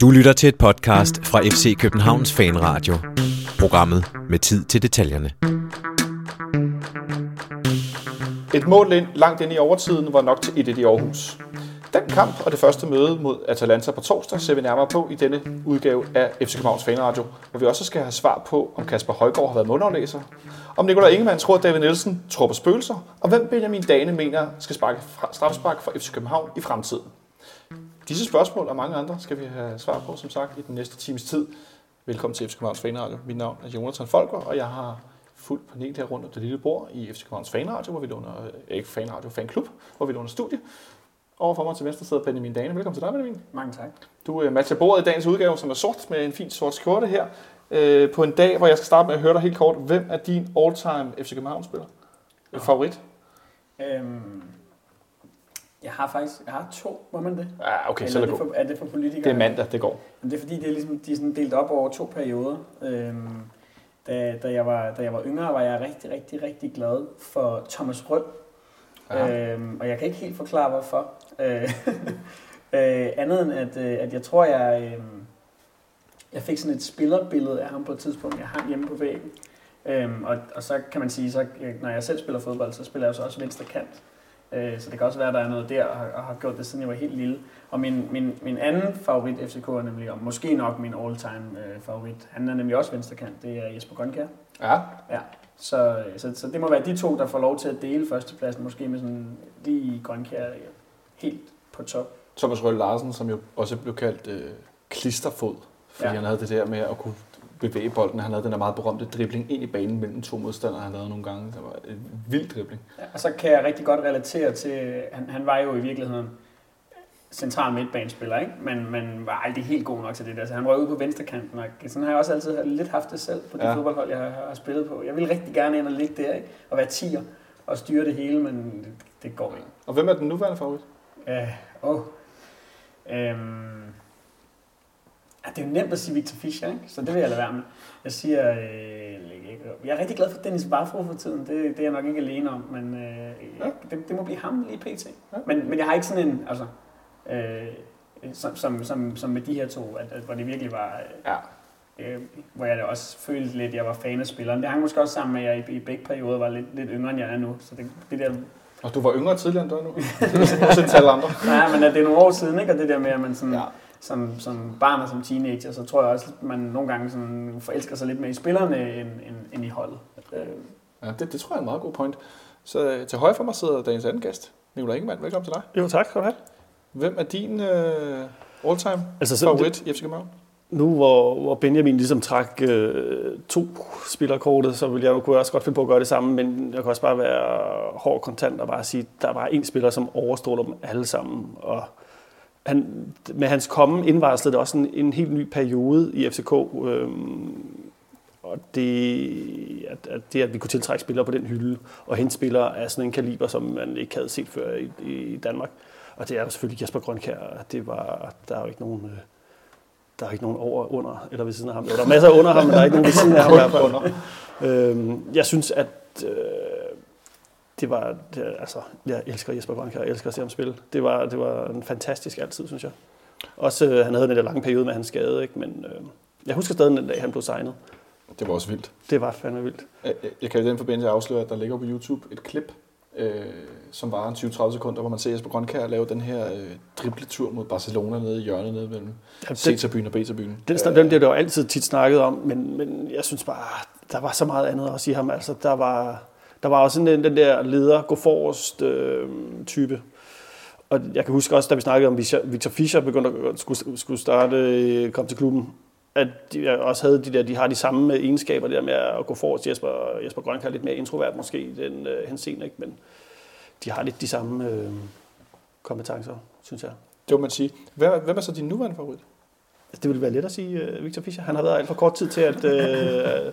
Du lytter til et podcast fra FC Københavns Fanradio. Programmet med tid til detaljerne. Et mål ind, langt ind i overtiden var nok til 1-1 i Aarhus. Den kamp og det første møde mod Atalanta på torsdag ser vi nærmere på i denne udgave af FC Københavns Fanradio, hvor vi også skal have svar på, om Kasper Højgaard har været mundaflæser, om Nikolaj Ingemann tror, at David Nielsen tror på spøgelser, og hvem Benjamin Dane mener skal sparke straffespark for FC København i fremtiden. Disse spørgsmål og mange andre skal vi have svar på, som sagt, i den næste times tid. Velkommen til FC Københavns Fanradio. Mit navn er Jonathan Folker, og jeg har fuldt panel her rundt om det lille bord i FC Københavns Fanradio, hvor vi låner, ikke Fanradio, Fanklub, hvor vi låner studie. Overfor mig til venstre sidder Benjamin Dane. Velkommen til dig, Benjamin. Mange tak. Du uh, matcher bordet i dagens udgave, som er sort med en fin sort skjorte her. Uh, på en dag, hvor jeg skal starte med at høre dig helt kort. Hvem er din all-time FC København-spiller? Ja. Favorit? Øhm, jeg har faktisk jeg har to, må man det? Ja, okay, Eller så er er det det, god. for, er det for politikere? Det er mandag, det går. Men det er fordi, det er ligesom, de er sådan delt op over to perioder. Øhm, da, da, jeg var, da jeg var yngre, var jeg rigtig, rigtig, rigtig glad for Thomas Rød. Ja. Øhm, og jeg kan ikke helt forklare, hvorfor. Øh, øh, andet end, at, øh, at jeg tror, jeg, øh, jeg fik sådan et spillerbillede af ham på et tidspunkt. Jeg hang hjemme på væggen. Øhm, og, og så kan man sige, så, øh, når jeg selv spiller fodbold, så spiller jeg så også venstre kant. Øh, så det kan også være, at der er noget der, og, har- og har gjort det, siden jeg var helt lille. Og min, min, min anden favorit FCK er nemlig, og måske nok min all-time øh, favorit, han er nemlig også venstrekant, det er Jesper Grønkær. Ja, Ja, så, så, så det må være de to, der får lov til at dele førstepladsen, måske med sådan lige Grønkær helt på top. Thomas Røhl Larsen, som jo også blev kaldt øh, klisterfod, fordi. Ja. han havde det der med at kunne bevæge bolden. Han havde den der meget berømte dribling ind i banen mellem to modstandere, han lavede nogle gange. Det var en vild dribling. Ja, og så kan jeg rigtig godt relatere til, han, han var jo i virkeligheden central midtbanespiller, ikke? Men, men var aldrig helt god nok til det der. Så han røg ud på venstrekanten, og sådan har jeg også altid lidt haft det selv på de Ja. fodboldhold, jeg har, har spillet på. Jeg vil rigtig gerne ind og ligge der, ikke? Og være tier og styre det hele, men det, det går ikke. Og hvem er den nuværende favorit? Åh. Øhm. Ja, det er jo nemt at sige Victor Fischer, ikke? så det vil jeg lade være med. Jeg siger, øh, jeg er rigtig glad for Dennis Barfro for tiden. Det, det er jeg nok ikke alene om, men øh, Ja. det, det må blive ham lige pt. Ja. Men, men jeg har ikke sådan en, altså, øh, som, som, som, som med de her to, at, at, hvor det virkelig var, Ja. øh, øh, hvor jeg da også følte lidt, at jeg var fan af spilleren. Det hang måske også sammen med, at jeg i, i begge perioder var lidt, lidt yngre, end jeg er nu. Så det, det der Og du var yngre tidligere end du er nu. Også til alle andre. Nej, men det er nogle år siden, ikke? Og det der med, at man sådan, Ja. Som, som barn og som teenager, så tror jeg også, at man nogle gange sådan forelsker sig lidt mere i spillerne, end, end, end i holdet. Øh, ja det, det tror jeg er en meget god point. Så øh, til højre for mig sidder dagens anden gæst, Nikolaj Ingemann. Velkommen til dig. Jo, tak skal du have. Hvem er din øh, all-time Altså, så, favorit i FC København? nu hvor, hvor Benjamin ligesom trak øh, to spillerkortet, så ville jeg nu kunne jeg også godt finde på at gøre det samme, men jeg kan også bare være hård kontant og bare sige, at der er bare en spiller, som overstråler dem alle sammen. Og han, med hans komme indvarslede det også en, en helt ny periode i FCK. Øhm, og det at, at det, at vi kunne tiltrække spillere på den hylde, og hente spillere af sådan en kaliber, som man ikke havde set før i, i Danmark. Og det er selvfølgelig Jesper Grønkær. Det var, der er jo ikke nogen... Øh, der er ikke nogen over, under eller ved siden af ham. Jo, der er masser under ham, men der er ikke nogen ved siden af ham. i hvert fald. Øhm, jeg synes, at øh, det var, det, altså, jeg elsker Jesper Grønkær, jeg elsker at se ham spille. Det var, det var en fantastisk altid, synes jeg. Også, øh, han havde den der lange periode med hans skade, ikke? men øh, jeg husker stadig den dag, han blev signet. Det var også vildt. Det var fandme vildt. Jeg, jeg kan i den forbindelse afsløre, at der ligger på YouTube et klip, øh, som var en 20-30 sekunder, hvor man ser Jesper Grønkær lave den her øh, dribletur mod Barcelona nede i hjørnet nede mellem Ja, C-tribunen og B-tribunen. Den, den, den bliver der jo altid tit snakket om, men, men jeg synes bare, der var så meget andet også i ham. Altså, der var, der var også den, den der leder, gå forrest øh, type. Og jeg kan huske også, da vi snakkede om, Victor- Fischer begyndte at skulle, skulle starte, øh, komme til klubben, at de også havde de der, de har de samme egenskaber der med at gå forrest. Jesper, Jesper Grønk er lidt mere introvert måske i den øh, henseende, ikke? men de har lidt de samme øh, kompetencer, synes jeg. Det må man sige. Hvem, er- hvem er så din nuværende favorit? Altså, det ville være let at sige Victor Fischer. Han har været alt for kort tid til, at, uh,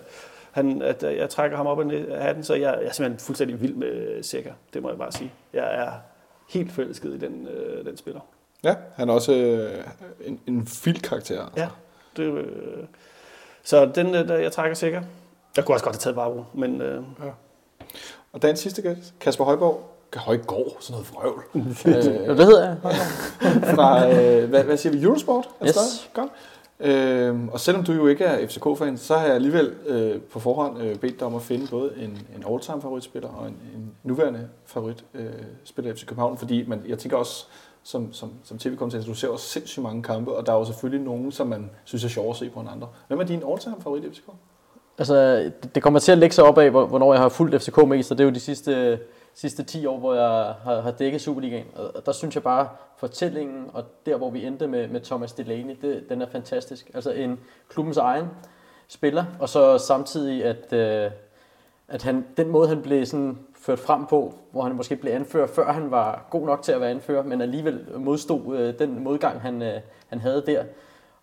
han, at uh, jeg trækker ham op af hatten, så jeg, jeg er simpelthen fuldstændig vild med Sækker. Det må jeg bare sige. Jeg er helt forelsket i den, uh, den spiller. Ja, han er også øh, en, en vild karakter. Altså. Ja. Det, uh, så den, uh, der jeg trækker Sækker. Jeg kunne også godt have taget Barbro, men uh, Og dagens sidste gæst, Kasper Højborg. Højgaard, sådan noget vrøvl. Jo, det hedder jeg. fra, øh, hvad, hvad siger vi, Eurosport? Er det Yes. Godt. Øh, og selvom du jo ikke er FCK-fan, så har jeg alligevel øh, på forhånd øh, bedt dig om at finde både en, en all-time favoritspiller og en, en nuværende favoritspiller øh, spiller i FC København, fordi man, jeg tænker også, som, som, som tv-kommentator, du ser også sindssygt mange kampe, og der er jo selvfølgelig nogen, som man synes er sjovere at se på end andre. Hvem er din all-time favorit i FCK? Altså, det- kommer til at lægge sig op af, hvor- hvornår jeg har fulgt FCK mest, og det er jo de sidste, sidste 10 år, hvor jeg har, har dækket Superligaen. Og der synes jeg bare, fortællingen og der, hvor vi endte med, med Thomas Delaney, det, den er fantastisk. Altså en klubbens egen spiller, og så samtidig, at, øh, at han, den måde, han blev sådan ført frem på, hvor han måske blev anfører, før han var god nok til at være anfører, men alligevel modstod øh, den modgang, han, øh, han havde der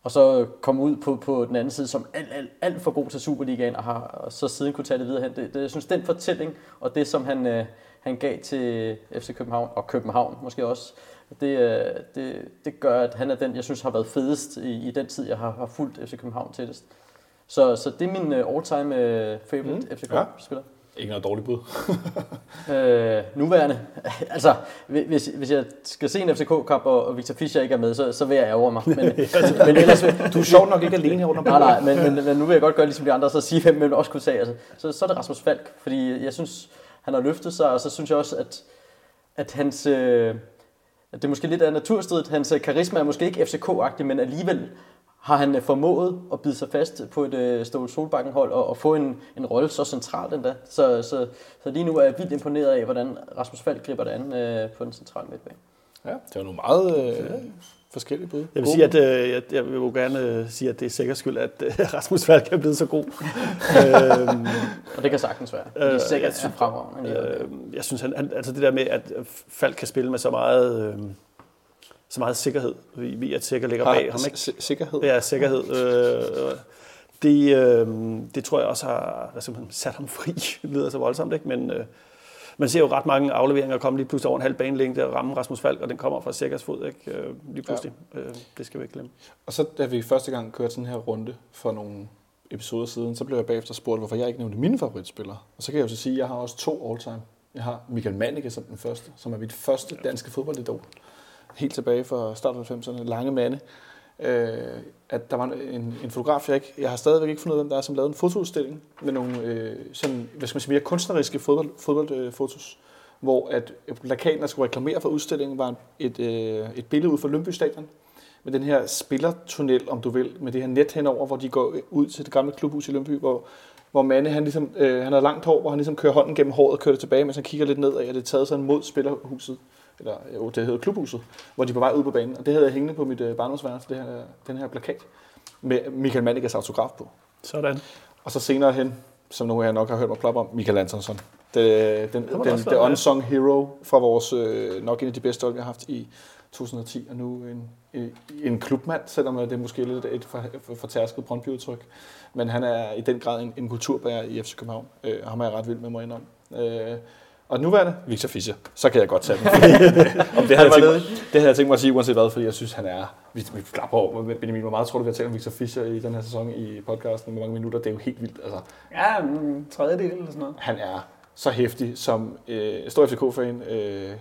og så kom ud på, på den anden side som alt, alt, alt for god til Superligaen, og har og så siden kunne tage det videre hen. Det, det, jeg synes, den fortælling, og det, som han, øh, han gav til FC København, og København måske også, det, øh, det, det gør, at han er den, jeg synes har været fedest i, i den tid, jeg har, har fulgt FC København tættest. Så, så det er min øh, all-time øh, favorite Mm, mm, FC ja. Ikke noget dårligt bud. Øh, nuværende. altså, hvis, hvis jeg skal se en FCK-kamp, og og Victor Fischer ikke er med, så, så vil jeg ærge mig. Men, men ellers Du er sjovt nok ikke alene her under Nej, nej, men, men, men nu vil jeg godt gøre ligesom de andre, så sige, hvem man også kunne sige. Altså, så, så er det Rasmus Falk, fordi jeg synes, han har løftet sig, og så synes jeg også, at, at hans... Øh, at det er måske lidt af naturstridigt. Hans øh, karisma er måske ikke FCK-agtig, men alligevel har han øh, formået at bide sig fast på et øh, Ståle Solbakken-hold og, og få en, en rolle så centralt endda. Så, så, så lige nu er jeg vildt imponeret af, hvordan Rasmus Falk griber det an øh, på den centrale midtbane. Ja, det var nogle meget øh, forskellige bud. Jeg vil sige, at øh, jeg, jeg vil jo gerne øh, sige, at det er sikkert skyld, at øh, Rasmus Falk er blevet så god. øhm, Og det kan sagtens være. Det er Øh, sikkert øh, fremragende. Øh, jeg synes, han, han, altså det der med, at Falk kan spille med så meget, øh, så meget sikkerhed, vi, vi at sikker ligger bag ham, ikke? Sikkerhed. Ja, sikkerhed. Øh, det, øh, det tror jeg også har hvad man, sat ham fri. Det lyder så voldsomt, ikke? Men øh, man ser jo ret mange afleveringer komme lige pludselig over en halv banelængde og ramme Rasmus Falk, og den kommer fra Sikkers fod, ikke? Øh, lige pludselig. Ja. Øh, det skal vi ikke glemme. Og så da vi første gang kørte sådan her runde for nogle episoder siden, så blev jeg bagefter spurgt, hvorfor jeg ikke nævnte mine favoritspillere. Og så kan jeg jo så sige, at jeg har også to all-time. Jeg har Michael Mannicke som den første, som er mit første danske fodboldidol. Helt tilbage fra start af 90'erne, lange mande. Øh, at der var en, en fotograf, jeg, ikke, jeg har stadigvæk ikke fundet ud af, hvem der er, som lavede en fotoudstilling med nogle øh, sådan, hvad skal man sige, mere kunstneriske fodbold, fodboldfotos, hvor at plakaten, der skulle reklamere for udstillingen, var et, øh, et billede ud fra Lønby Stadion, med den her spillertunnel, om du vil, med det her net henover, hvor de går ud til det gamle klubhus i Lønby, hvor, hvor Mande, han, ligesom, øh, han har langt hår, hvor han ligesom kører hånden gennem håret og kører det tilbage, mens han kigger lidt nedad, og det er taget sådan mod spillerhuset, eller jo, det hedder klubhuset, hvor de er på vej ud på banen. Og det havde jeg hængende på mit øh, barndomsværelse, det her, den her plakat, med Michael Mannikas autograf på. Sådan. Og så senere hen, som nogle af jer nok har hørt mig ploppe om, Michael Antonsson. Det, den, må den, den, the med. unsung hero fra vores, øh, nok en af de bedste hold, vi har haft i 2010, og nu en, en, en klubmand, selvom det er måske lidt et for, for, fortærsket Brøndby-udtryk. Men han er i den grad en, en kulturbærer i FC København. Øh, ham er jeg ret vild med mig indom. Øh, og nuværende, Victor Fischer. Så kan jeg godt tage den. Om det, havde jeg tænkt, mig- det havde jeg tænkt mig at sige, uanset hvad, fordi jeg synes, han er... Vi, vi klapper over. Benjamin, hvor meget tror du, vi har talt om Victor Fischer i den her sæson i podcasten? Hvor mange minutter? Det er jo helt vildt. Altså, Ja, en tredjedel eller sådan noget. han er så hæftig som øh, stor FCK-fan. Øh,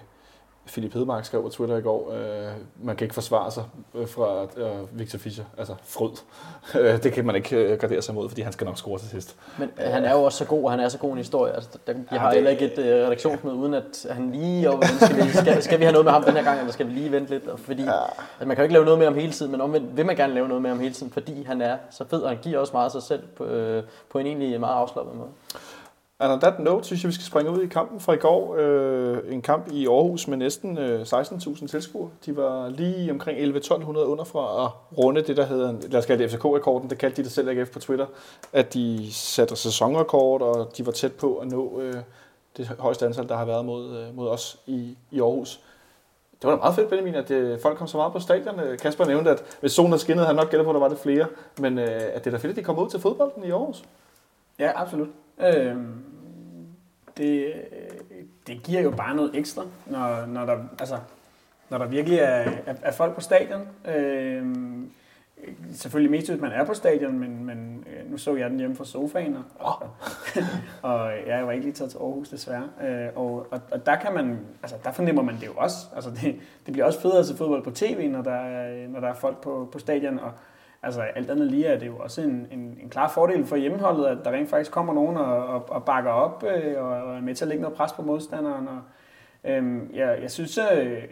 Philip Hedemark skrev på Twitter i går, øh, man kan ikke forsvare sig øh, fra øh, Victor Fischer, altså frød. Øh, det kan man ikke øh, gardere sig imod, fordi han skal nok score til sidst. Men øh, han er jo også så god, og han er så god en historie. Altså, der, Ja, har det- heller ikke et øh, redaktionsmøde, uden at han lige... Og, skal, vi, skal, skal vi have noget med ham den her gang, eller skal vi lige vente lidt? Fordi Ja. altså, man kan jo ikke lave noget med ham hele tiden, men omvendt vil man gerne lave noget med ham hele tiden, fordi han er så fed, og han giver også meget af sig selv på, øh, på en egentlig meget afslappet måde. And on that note, synes jeg, vi skal springe ud i kampen fra i går. Øh, en kamp i Aarhus med næsten øh, 16.000 tilskuere. De var lige omkring 11-1200 under fra at runde det, der hedder, lad os kalde det FCK-rekorden. Det kaldte de det selv AGF på Twitter. At de satte sæsonrekord, og de var tæt på at nå øh, det højeste antal, der har været mod, øh, mod os i, i Aarhus. Det var da meget fedt, Benjamin, at øh, folk kom så meget på stadion. Øh, Kasper nævnte, at hvis solen havde skinnet, havde han nok gættet på, at der var det flere. Men øh, at det er da fedt, at de kom ud til fodbolden i Aarhus. Ja, absolut. Øhm, det, det giver jo bare noget ekstra, når, når, der, altså, når der virkelig er, er, er folk på stadion. Øhm, selvfølgelig mest, hvis man er på stadion, men, men øh, nu så jeg den hjemme fra sofaen, og, og, og ja, jeg var ikke lige taget til Aarhus desværre. Øh, og, og, og der kan man, altså der fornemmer man det jo også. Altså det, det bliver også federe at se fodbold på tv, når der er, når der er folk på, på stadion, og altså alt andet lige er det jo også en, en, en klar fordel for hjemmeholdet, at der rent faktisk kommer nogen og, og, og bakker op øh, og, og er med til at lægge noget pres på modstanderen. Og, øh, jeg, jeg synes øh,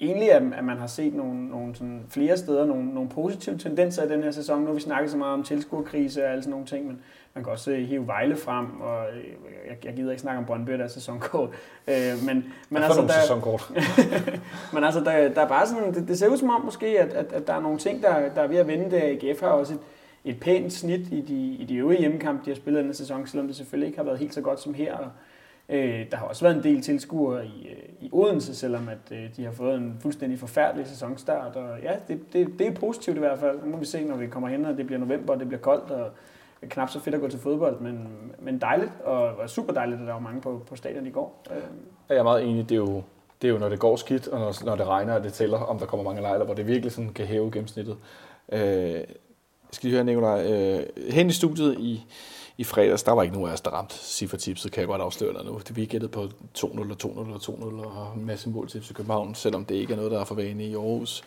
egentlig, at, at man har set nogle, nogle sådan flere steder nogle, nogle positive tendenser i den her sæson. Nu har vi snakket så meget om tilskuerkrise og alle sådan nogle ting, men man kan også hive Vejle frem, og øh, jeg, jeg gider ikke snakke om Brøndby, der er sæsonkort. Øh, men, men altså, der, sæsonkort. men altså, der, der er bare sådan, det, det ser ud som om måske, at, at, at der er nogle ting, der, der er ved at vende der. AGF har også et, et pænt snit i de, i de øvrige hjemmekampe, de har spillet denne sæson, selvom det selvfølgelig ikke har været helt så godt som her. Og, øh, der har også været en del tilskuere i, i Odense, selvom at øh, de har fået en fuldstændig forfærdelig sæsonstart. Og ja, det, det, det er positivt i hvert fald. Nu må vi se, når vi kommer hen, og det bliver november, og det bliver koldt, og knap så fedt at gå til fodbold, men, men dejligt, og var super dejligt, at der var mange på, på stadion i går. Øh. Jeg er meget enig, det er jo, det er jo når det går skidt, og når, når det regner, og det tæller, om der kommer mange lejler, hvor det virkelig sådan kan hæve gennemsnittet. Øh, skal I høre, Nicolaj, øh, hen i studiet i, i fredags, der var ikke nogen af os, der ramte ciffertipset, kan jeg godt afsløre dig nu. Det vi gættede på 2-0 og 2-0 og 2-0 og masse mål til København, selvom det ikke er noget, der er for vane i Aarhus.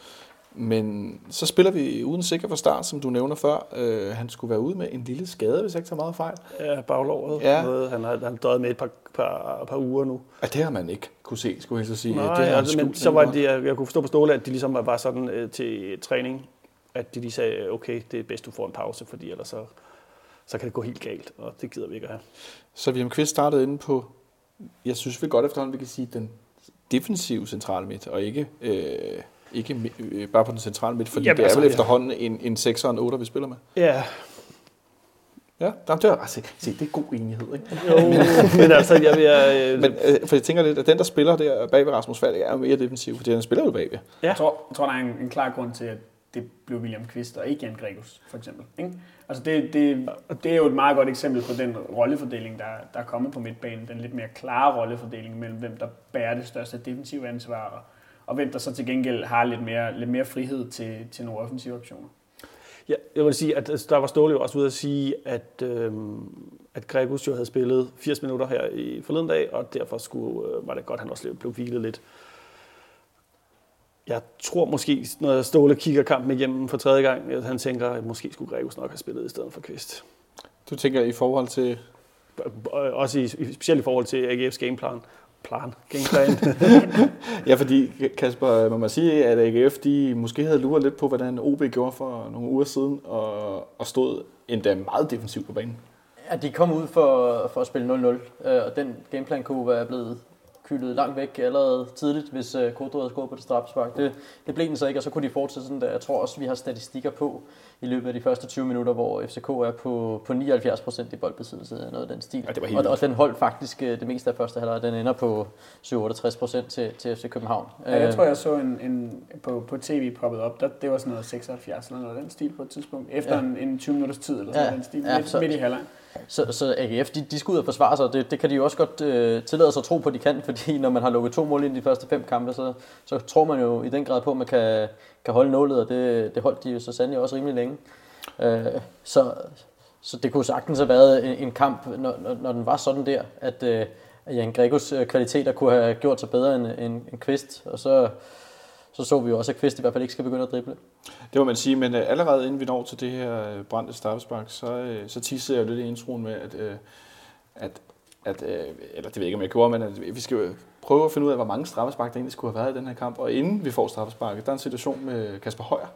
Men så spiller vi uden sikker for start, som du nævner før. Øh, han skulle være ude med en lille skade, hvis jeg ikke tager meget fejl. Ja, baglåret. Ja. Noget, han har han døjet med et par, par, par uger nu. Ja, det har man ikke kunne se, skulle jeg så sige. Nej, det har altså, men så var det, jeg, jeg kunne forstå på Ståle, at de ligesom var sådan øh, til træning, at de lige sagde, okay, det er bedst, du får en pause, fordi ellers så, så kan det gå helt galt, og det gider vi ikke at have. Så vi har Kvist startet inde på, jeg synes vi godt efterhånden, vi kan sige, den defensive centrale midt, og ikke... Øh, ikke øh, bare på den centrale midt, fordi Jamen, det er altså, vel efterhånden en, en 6'er og en 8'er, vi spiller med. Ja. Ja, det er, altså, se, det er god enighed, ikke? Jo, men altså, jeg vil... Øh, men, øh, for jeg tænker lidt, at den, der spiller der bag ved Rasmus Falk, er jo mere defensiv, fordi han spiller jo bagved. Ja. Jeg, tror, jeg tror, der er en, en klar grund til, at det blev William Kvist og ikke Jan Gregus, for eksempel. Ikke? Altså det, det, det er jo et meget godt eksempel på den rollefordeling, der, der er kommet på midtbanen. Den lidt mere klare rollefordeling mellem, hvem der bærer det største defensive ansvar, og og hvem der så til gengæld har lidt mere, lidt mere frihed til, til nogle offensive optioner. Ja, jeg vil sige, at der var Ståle jo også ude at sige, at, øh, at Gregus jo havde spillet 80 minutter her i forleden dag, og derfor skulle, øh, var det godt, at han også blev hvilet lidt. Jeg tror måske, når Ståle kigger kampen igennem for tredje gang, at han tænker, at måske skulle Gregus nok have spillet i stedet for Kvist. Du tænker i forhold til... Også i, specielt i forhold til AGF's gameplan plan, gameplan. ja, fordi Kasper, må man sige, at AGF de måske havde luret lidt på, hvordan OB gjorde for nogle uger siden, og, og stod endda meget defensivt på banen. Ja, de kom ud for, for at spille 0-0, øh, og den gameplan kunne være blevet kyldet langt væk allerede tidligt, hvis uh, Kodro havde scoret på det straffespark. Det, det blev den så ikke, og så kunne de fortsætte sådan der. Jeg tror også, vi har statistikker på i løbet af de første 20 minutter, hvor FCK er på, på 79 procent i boldbesiddelse af noget af den stil. Ja, det var helt og, og den holdt faktisk uh, det meste af første halvleg. Den ender på 67 procent til, til FC København. Ja, jeg tror, jeg så en, en på, på tv poppet op, der, det var sådan noget 76 eller noget af den stil på et tidspunkt, efter ja. en, en 20 minutters tid eller sådan ja. den stil, ja, midt, så, midt i halvleg. Så, så AGF, de, de skal ud og forsvare sig, og det, det kan de jo også godt øh, tillade sig at tro på, at de kan, fordi når man har lukket to mål ind i de første fem kampe, så, så tror man jo i den grad på, at man kan, kan holde nålet, og det, det holdt de jo så sandelig også rimelig længe. Øh, så, så det kunne sagtens have været en, en kamp, når, når, når den var sådan der, at, øh, at Jan Gregos øh, kvaliteter kunne have gjort sig bedre end, end, end Kvist, og så så så vi jo også, at Kvist i hvert fald ikke skal begynde at drible. Det må man sige, men uh, allerede inden vi når til det her uh, brændte straffespark, så, uh, så tissede jeg jo lidt i introen med, at, uh, at, at øh, eller det ved jeg ikke, om jeg gjorde, men at vi skal jo prøve at finde ud af, hvor mange straffespark der egentlig skulle have været i den her kamp. Og inden vi får straffesparket, der er en situation med Kasper Højer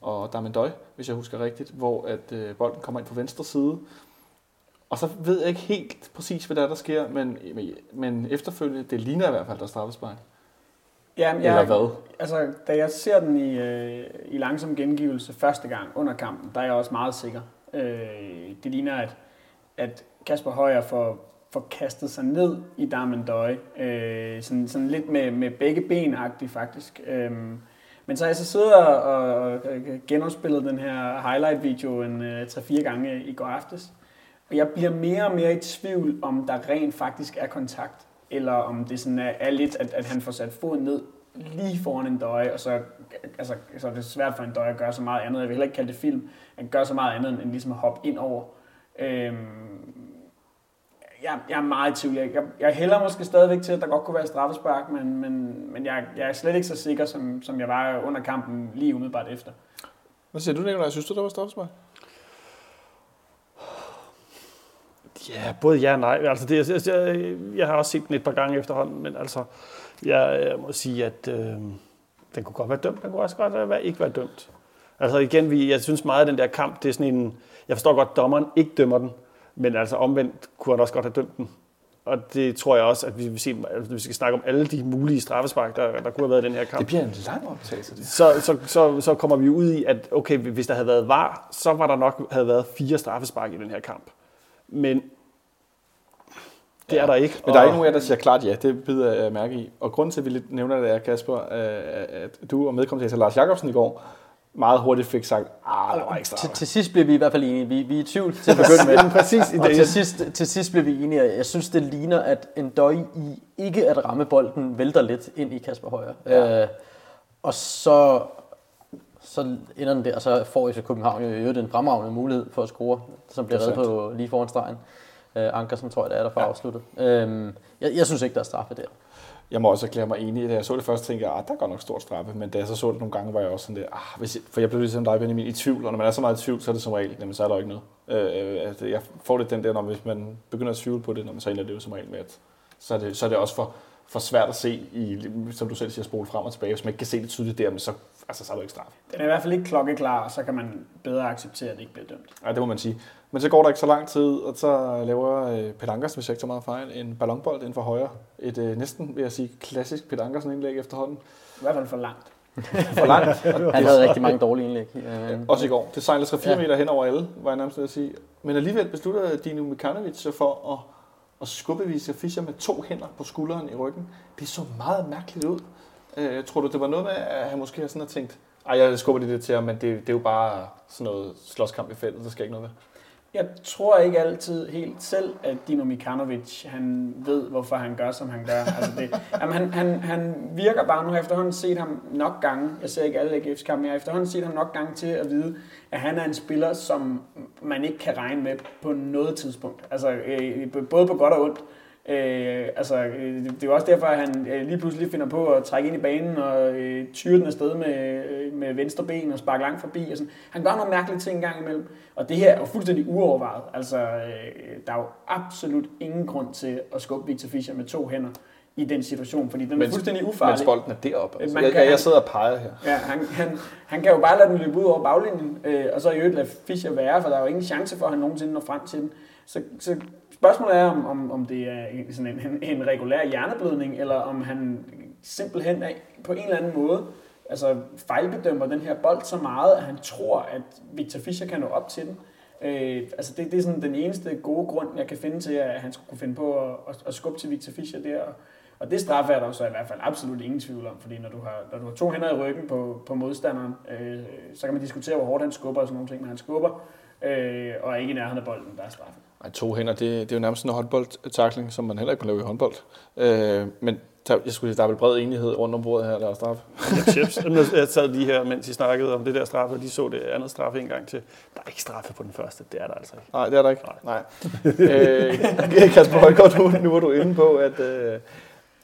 og Damendøj, hvis jeg husker rigtigt, hvor at øh, bolden kommer ind på venstre side. Og så ved jeg ikke helt præcis, hvad der, er, der sker, men, men efterfølgende, det ligner i hvert fald, der er straffespark. Jamen, jeg, Eller hvad? Altså, da jeg ser den i, øh, i langsom gengivelse første gang under kampen, der er jeg også meget sikker. Øh, det ligner, at, at Kasper Højer får, får kastet sig ned i Darmendøj. Øh, sådan, sådan lidt med, med begge ben faktisk. Øh, men så har jeg så siddet og, og genopspillet den her highlight-video en øh, 3-4 gange i går aftes. Og jeg bliver mere og mere i tvivl, om der rent faktisk er kontakt eller om det sådan er, er lidt, at, at han får sat foden ned lige foran en døje, og så, altså, så er det svært for en døje at gøre så meget andet. Jeg vil heller ikke kalde det film, at gøre så meget andet end ligesom at hoppe ind over. Øhm, jeg, jeg er meget i tvivl. Jeg, jeg, jeg hælder måske stadigvæk til, at der godt kunne være straffespark, men, men, men jeg, jeg er slet ikke så sikker, som, som jeg var under kampen lige umiddelbart efter. Hvad siger du, Nicolaj? Synes du, der var straffespark? Ja, både ja og nej. Altså, det, jeg, jeg, jeg har også set den et par gange efterhånden, men altså, jeg, jeg må sige, at øh, den kunne godt være dømt. Den kunne også godt være, ikke være dømt. Altså igen, vi, jeg synes meget, at den der kamp, det er sådan en... Jeg forstår godt, at dommeren ikke dømmer den, men altså omvendt kunne han også godt have dømt den. Og det tror jeg også, at vi vil se, altså, hvis vi skal snakke om alle de mulige straffespark, der, der kunne have været i den her kamp. Det bliver en lang optagelse, det. Så, så, så, så kommer vi ud i, at okay, hvis der havde været var, så var der nok havde været fire straffespark i den her kamp. Men det er der ikke. Men der er ikke nogen af jer, der siger klart ja. Det bider jeg mærke i. Og grunden til, at vi lidt nævner det er, Kasper, at du og medkommentator Lars Jakobsen i går meget hurtigt fik sagt, ah, der var ikke til, til sidst blev vi i hvert fald enige. Vi, vi er i tvivl til at begynde med. Præcis. Og til sidst, til sidst blev vi enige. Jeg synes, det ligner, at en døj i ikke at ramme bolden vælter lidt ind i Kasper Højer. Ja. Øh, og så, så ender den der, og så får FC København jo øvrigt en fremragende mulighed for at score, som bliver reddet på lige foran stregen. Øh, Ankersen tror jeg, det er der for ja. afsluttet. Øh, jeg, jeg synes ikke, der er straffe der. Jeg må også erklære mig enig. Da jeg så det først, tænkte jeg, at ah, der er godt nok stort straffe. Men da jeg så så det nogle gange, var jeg også sådan der, ah, hvis jeg, for jeg blev ligesom dig, Benjamin, i tvivl. Og når man er så meget i tvivl, så er det som regel, jamen, så er der ikke noget. Øh, altså, jeg får det den der, når hvis man begynder at tvivle på det, når man så ender det jo som regel med, at så er det, så er det også for, for svært at se, i, som du selv siger, spole frem og tilbage. Hvis man ikke kan se det tydeligt der, men så, altså, så er der ikke straf. Den er i hvert fald ikke klokkeklar, og så kan man bedre acceptere, at det ikke bliver dømt. Ja, det må man sige. Men så går der ikke så lang tid, og så laver øh, Peter Ankersen, hvis jeg ikke så meget fejl, en ballonbold inden for højre. Et øh, næsten, vil jeg sige, klassisk Ankersen indlæg efterhånden. I hvert fald for langt. for langt. Han havde rigtig mange dårlige indlæg. Ja, også i går. Det sejlede 3-4 ja. meter hen over alle, var jeg nærmest at sige. Men alligevel beslutter Dino Mikanovic sig for at, at skubbe Visa Fischer med to hænder på skulderen i ryggen. Det så meget mærkeligt ud. Øh, tror du, det var noget med, at han måske har sådan tænkt, ej, jeg skubber det til ham, men det, det er jo bare sådan noget slåskamp i feltet, der skal ikke noget ved. Jeg tror ikke altid helt selv, at Dino Mikanovic, han ved, hvorfor han gør, som han gør. Altså det, jamen han, han, han virker bare, nu har jeg efterhånden set ham nok gange, jeg ser ikke alle AGF's kampe, men jeg har efterhånden set ham nok gange til at vide, at han er en spiller, som man ikke kan regne med på noget tidspunkt. Altså øh, både på godt og ondt. Øh, altså, øh, det er jo også derfor, at han øh, lige pludselig finder på at trække ind i banen og øh, tyre den afsted med, øh, med venstre ben og sparke langt forbi. Og sådan. Han gør nogle mærkelige ting engang imellem. Og det her er jo fuldstændig uovervejet. Altså, øh, der er jo absolut ingen grund til at skubbe Victor Fischer med to hænder i den situation, fordi den mens, er fuldstændig ufarlig. Mens bolden er deroppe. Altså. Jeg, jeg, jeg sidder og peger her. Ja, han, han, han kan jo bare lade den løbe ud over baglinjen, øh, og så i øvrigt lade Fischer være, for der er jo ingen chance for, at han nogensinde når frem til den. Så, så Spørgsmålet er, om, om, om det er sådan en, en, en regulær hjerneblødning, eller om han simpelthen er, på en eller anden måde altså fejlbedømmer den her bold så meget, at han tror, at Victor Fischer kan nå op til den. Øh, altså det, det er sådan den eneste gode grund, jeg kan finde til, at han skulle kunne finde på at, at, at skubbe til Victor Fischer der. Og det straf er der så i hvert fald absolut ingen tvivl om, fordi når du har, når du har to hænder i ryggen på, på modstanderen, øh, så kan man diskutere, hvor hårdt han skubber og sådan nogle ting, men han skubber, øh, og er ikke i nærheden af bolden, der er straffen. Ej, to hænder, det, det er jo nærmest en håndboldtakling, som man heller ikke kan lave i håndbold. Øh, men der, jeg skulle sige, der er vel bred enighed rundt om bordet her, der er straffe. Ja, chips. Jeg sad lige her, mens I snakkede om det der straffe, og de så det andet straffe en gang til. Der er ikke straffe på den første, det er der altså ikke. Nej, det er der ikke. Nej. Nej. øh, Kasper Højgaard, nu, nu var du inde på, at, øh,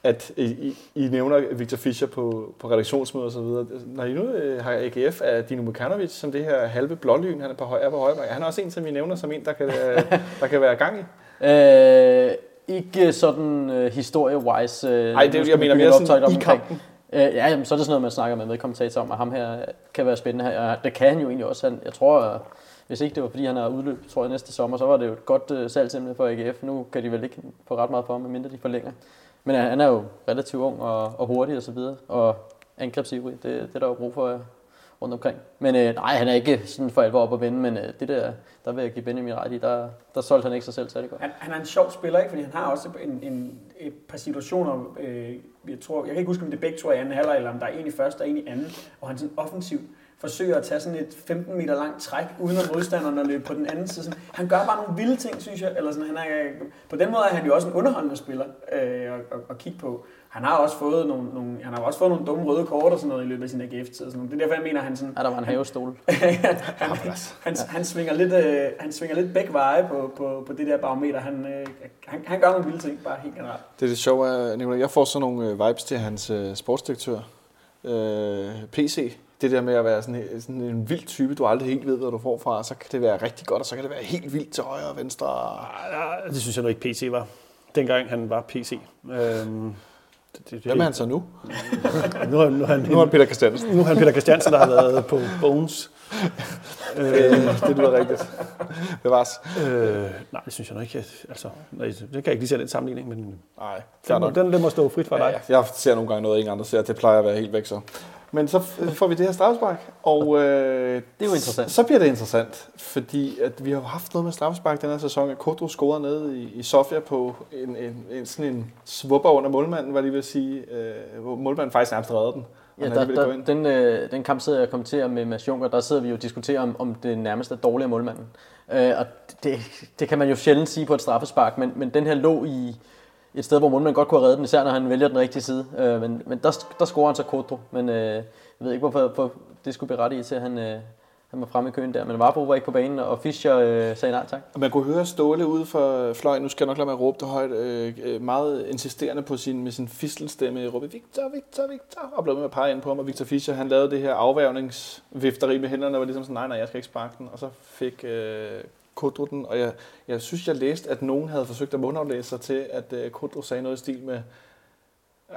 at I, I nævner Victor Fischer på, på redaktionsmøder og så videre. Når I nu øh, har AGF af Dino Mukanovic som det her halve blålyn, han er på, højre på højre, han er også en, som I nævner som en, der kan, øh, der kan være gang i? Øh, ikke sådan uh, historie-wise. Nej, uh, det er jeg mener mere sådan i kampen. Uh, ja, jamen, så er det sådan noget, man snakker med medkommentator om, at ham her kan være spændende her. Ja, det kan han jo egentlig også. Han, jeg tror, hvis ikke det var, fordi han har udløb, tror jeg, næste sommer, så var det jo et godt uh, salgsemne for AGF. Nu kan de vel ikke få ret meget for ham, medmindre de forlænger. Men han er jo relativt ung og, og hurtig og så videre, og angrebsivrig. Det, det er der jo brug for øh, rundt omkring. Men øh, nej, han er ikke sådan for alvor op at vinde, men øh, det der, der vil jeg give Benjamin ret i, der, der solgte han ikke sig selv særlig godt. Han, han er en sjov spiller, ikke? fordi han har også en, en, et par situationer, øh, jeg tror, jeg kan ikke huske, om det er begge to i anden halvleg, eller om der er en i første og en i anden, og han sådan offensivt forsøger at tage sådan et 15 meter langt træk, uden at modstanderen at løbe på den anden side. Sådan, han gør bare nogle vilde ting, synes jeg. Eller sådan, han er, på den måde er han jo også en underholdende spiller øh, at, at, at kigge på. han har også fået nogle, nogle, han har også fået nogle dumme røde kort og sådan noget i løbet af sin AGF-tid. sådan noget. Det er derfor, jeg mener, han sådan... Ja, der var en havestol. han, han, han, svinger lidt, øh, han svinger lidt begge veje på, på, på det der barometer. Han, øh, han, han gør nogle vilde ting, bare helt generelt. Det er det sjove, at Nicolai, jeg får sådan nogle øh, vibes til hans øh, sportsdirektør. Øh, PC. Det der med at være sådan, en- sådan en vild type, du aldrig helt ved, hvad du får fra. Så kan det være rigtig godt, og så kan det være helt vildt til højre og venstre. Ja, det synes jeg nu ikke PC var. Dengang han var PC. Øhm, det, det, det, Hvem er han så nu? Nu er, nu er han, Nu er han Peter Christiansen. nu er han Peter Christiansen, der har været på Bones. Øh, det lyder rigtigt. Bevares. Øh, nej, det synes jeg nok ikke. Altså, nej, det kan jeg ikke lige se den sammenligning, men Nej, den, nok. den, den må stå frit for dig. Ja, jeg ser nogle gange noget, ingen andre ser. Det plejer at være helt væk så. Men så får vi det her straffespark, og øh, Det er jo interessant. Så bliver det interessant, fordi at vi har haft noget med straffespark den her sæson. At Kodro scorede nede i, i Sofia på en, en, en, sådan en svupper under målmanden, var jeg lige at sige, øh, hvor målmanden faktisk nærmest redde den. Ja, der, der, ind. den, øh, den kamp sidder jeg og kommenterer med Mads Juncker, der sidder vi jo og diskuterer, om, om det nærmest er dårligere målmanden. Øh, og det, det kan man jo sjældent sige på et straffespark, men, men den her lå i et sted, hvor målmanden godt kunne have reddet den, især når han vælger den rigtige side. Øh, men men der, der scorer han så Kodro, men øh, jeg ved ikke, hvorfor, for det skulle berettige til, at han, øh, han var fremme i køen der. Men Varbro var ikke på banen, og Fischer øh, sagde nej tak. Og man kunne høre Ståle ude for fløjen, nu skal jeg nok lade mig råbe det højt, øh, øh, meget insisterende på sin, med sin fistelstemme, råbe Victor, Victor, Victor, og blev med at pege ind på ham, og Victor Fischer, han lavede det her afværgningsvifteri med hænderne, og var ligesom sådan, nej, nej, jeg skal ikke sparke den, og så fik øh, Kodro den, og jeg, jeg synes, jeg læste, at nogen havde forsøgt at mundaflæse sig til, at øh, Kodro sagde noget i stil med,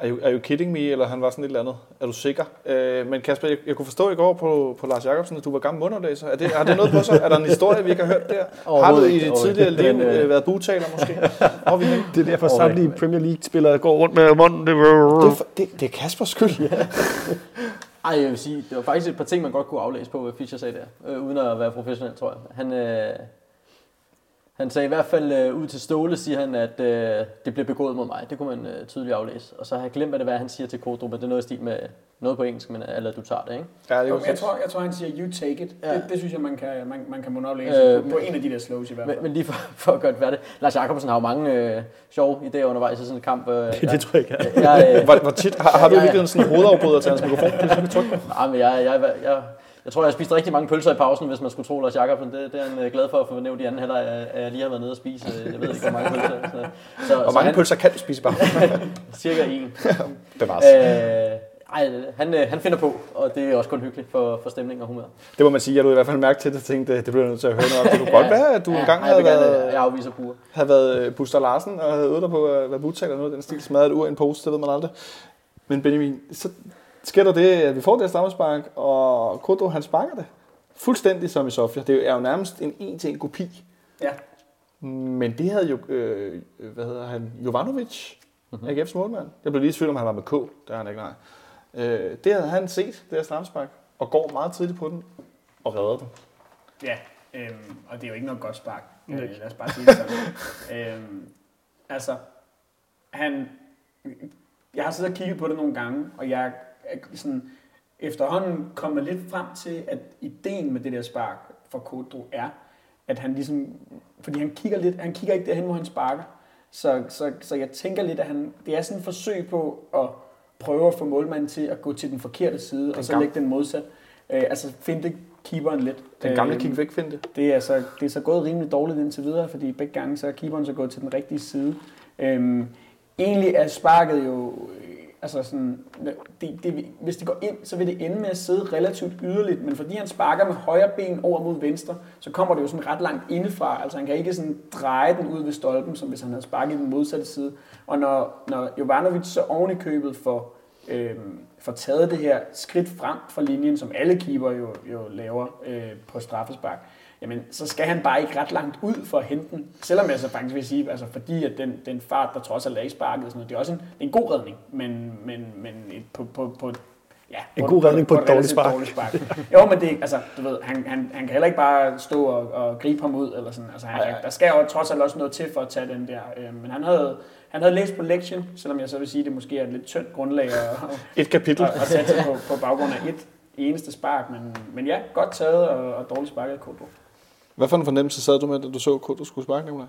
are you, are you kidding me? Eller han var sådan et eller andet. Er du sikker? Øh, men Kasper, jeg, jeg kunne forstå i går på, på Lars Jacobsen, at du var gammel mundaflæser. Er det, har det noget på sig? Er der en historie, vi ikke har hørt der? Har du i dit overhovedet tidligere liv Men, øh, øh, været bugtaler måske? Hvor vi? Det er derfor samtlige. Premier League-spillere går rundt med munden. Det Det er, det, det er Kaspers skyld. Ej, jeg vil sige, det var faktisk et par ting, man godt kunne aflæse på, hvad Fischer sagde der, øh, uden at være professionel, tror jeg. Han, øh, han sagde i hvert fald øh, ud til Ståle, siger han, at øh, det blev begået mod mig. Det kunne man øh, tydeligt aflæse. Og så har jeg glemt, hvad det er, han siger til Kodrup, men det er noget i stil med noget på engelsk, men eller du tager det, ikke? Ja, det er jeg, tror, jeg tror, han siger, you take it. Ja. Det, det synes jeg, man kan, man, man kan mundaflæse Øh, øh, på, på men- en af de der slows i hvert fald. Men, men lige for, for at gøre det færdigt. Lars Jakobsen har jo mange øh, sjove idéer undervejs i sådan en kamp. Øh, det, det tror jeg ikke. jeg, jeg, øh, Hvor, hvor tit, har, har du Ja, ja. virkelig sådan en hovedafbryder til hans mikrofon? Det er på. nej, men jeg, jeg, jeg, jeg tror, jeg har spist rigtig mange pølser i pausen, hvis man skulle tro Lars Jakobsen. Det, det er han øh, glad for at få nævnt i anden halvleg, at jeg lige har været nede og spise. øh, Jeg ved ikke, hvor mange pølser. Så, så, Hvor så mange han, pølser kan du spise bare? Cirka en. Bevares. Øh, ej, han, øh, han finder på, og det er også kun hyggeligt for, for stemning og humør. Det må man sige. Jeg lå i hvert fald mærke til det, og tænkte, det bliver jeg nødt til at høre noget om. Det kunne godt være, at du engang Ej, jeg havde vil gerne- været, Jeg afviser pure. havde været Buster Larsen og havde øvet dig på at være butaler eller noget af den stil, smadret et ur i en pose, det ved man aldrig. Men Benjamin, så sker der det, at vi får det her strammespark, og Kodro han sparker det. Fuldstændig som i Sofia. Det er jo nærmest en en-til-en kopi. Ja. Men det havde jo, øh, hvad hedder han, Jovanovic, mm-hmm. AGF's målmand. Jeg blev lige i tvivl om, han var med K. Det har han ikke, nej. Øh, det havde han set, det her strammespark, og går meget tidligt på den, og redder den. Ja, øhm, og det er jo ikke noget godt spark. Øh, lad os bare sige det sådan. øhm, altså, han... Jeg har siddet og kigget på det nogle gange, og jeg er sådan, efterhånden kommet lidt frem til, at ideen med det der spark for Kodro er, at han ligesom... Fordi han kigger lidt... Han kigger ikke derhen, hvor han sparker. Så, så, så jeg tænker lidt, at han, det er sådan et forsøg på at prøve at få målmanden til at gå til den forkerte side, og så gamle- lægge den modsat. Øh, altså finde keeperen lidt. Den gamle Øhm, kig væk finte. det er, så, det er så gået rimelig dårligt indtil videre, fordi begge gange så er keeperen så gået til den rigtige side. Øhm, egentlig er sparket jo, øh, altså sådan, det, det, hvis det går ind, så vil det ende med at sidde relativt yderligt, men fordi han sparker med højre ben over mod venstre, så kommer det jo sådan ret langt indefra, altså han kan ikke sådan dreje den ud ved stolpen, som hvis han havde sparket den modsatte side. Og når, når Jovanovic så oven i købet får, øh, får taget det her skridt frem fra linjen, som alle keeper jo, jo laver øh, på straffespark, jamen så skal han bare ikke ret langt ud for at hente den. Selvom jeg så faktisk vil sige, altså fordi at den, den fart, der trods alt er i sparket, og sådan noget, det er også en, det er en god redning, men, men, men et, på, på, på, ja, En god redning på et dårligt relativt spark. dårligt spark. jo, men det, altså, du ved, han, han, han kan heller ikke bare stå og, og gribe ham ud, eller sådan. Altså, han, Ej, ej. der skal jo trods alt også noget til for at tage den der. Øh, men han havde, han havde læst på lektien, selvom jeg så vil sige, at det måske er et lidt tyndt grundlag at, Et kapitel. at, at satse på, på baggrund af et eneste spark. Men, men ja, godt taget og, og dårligt sparket af Kodro. Hvad for en fornemmelse sad du med, da du så, at du skulle sparke, Nicolaj?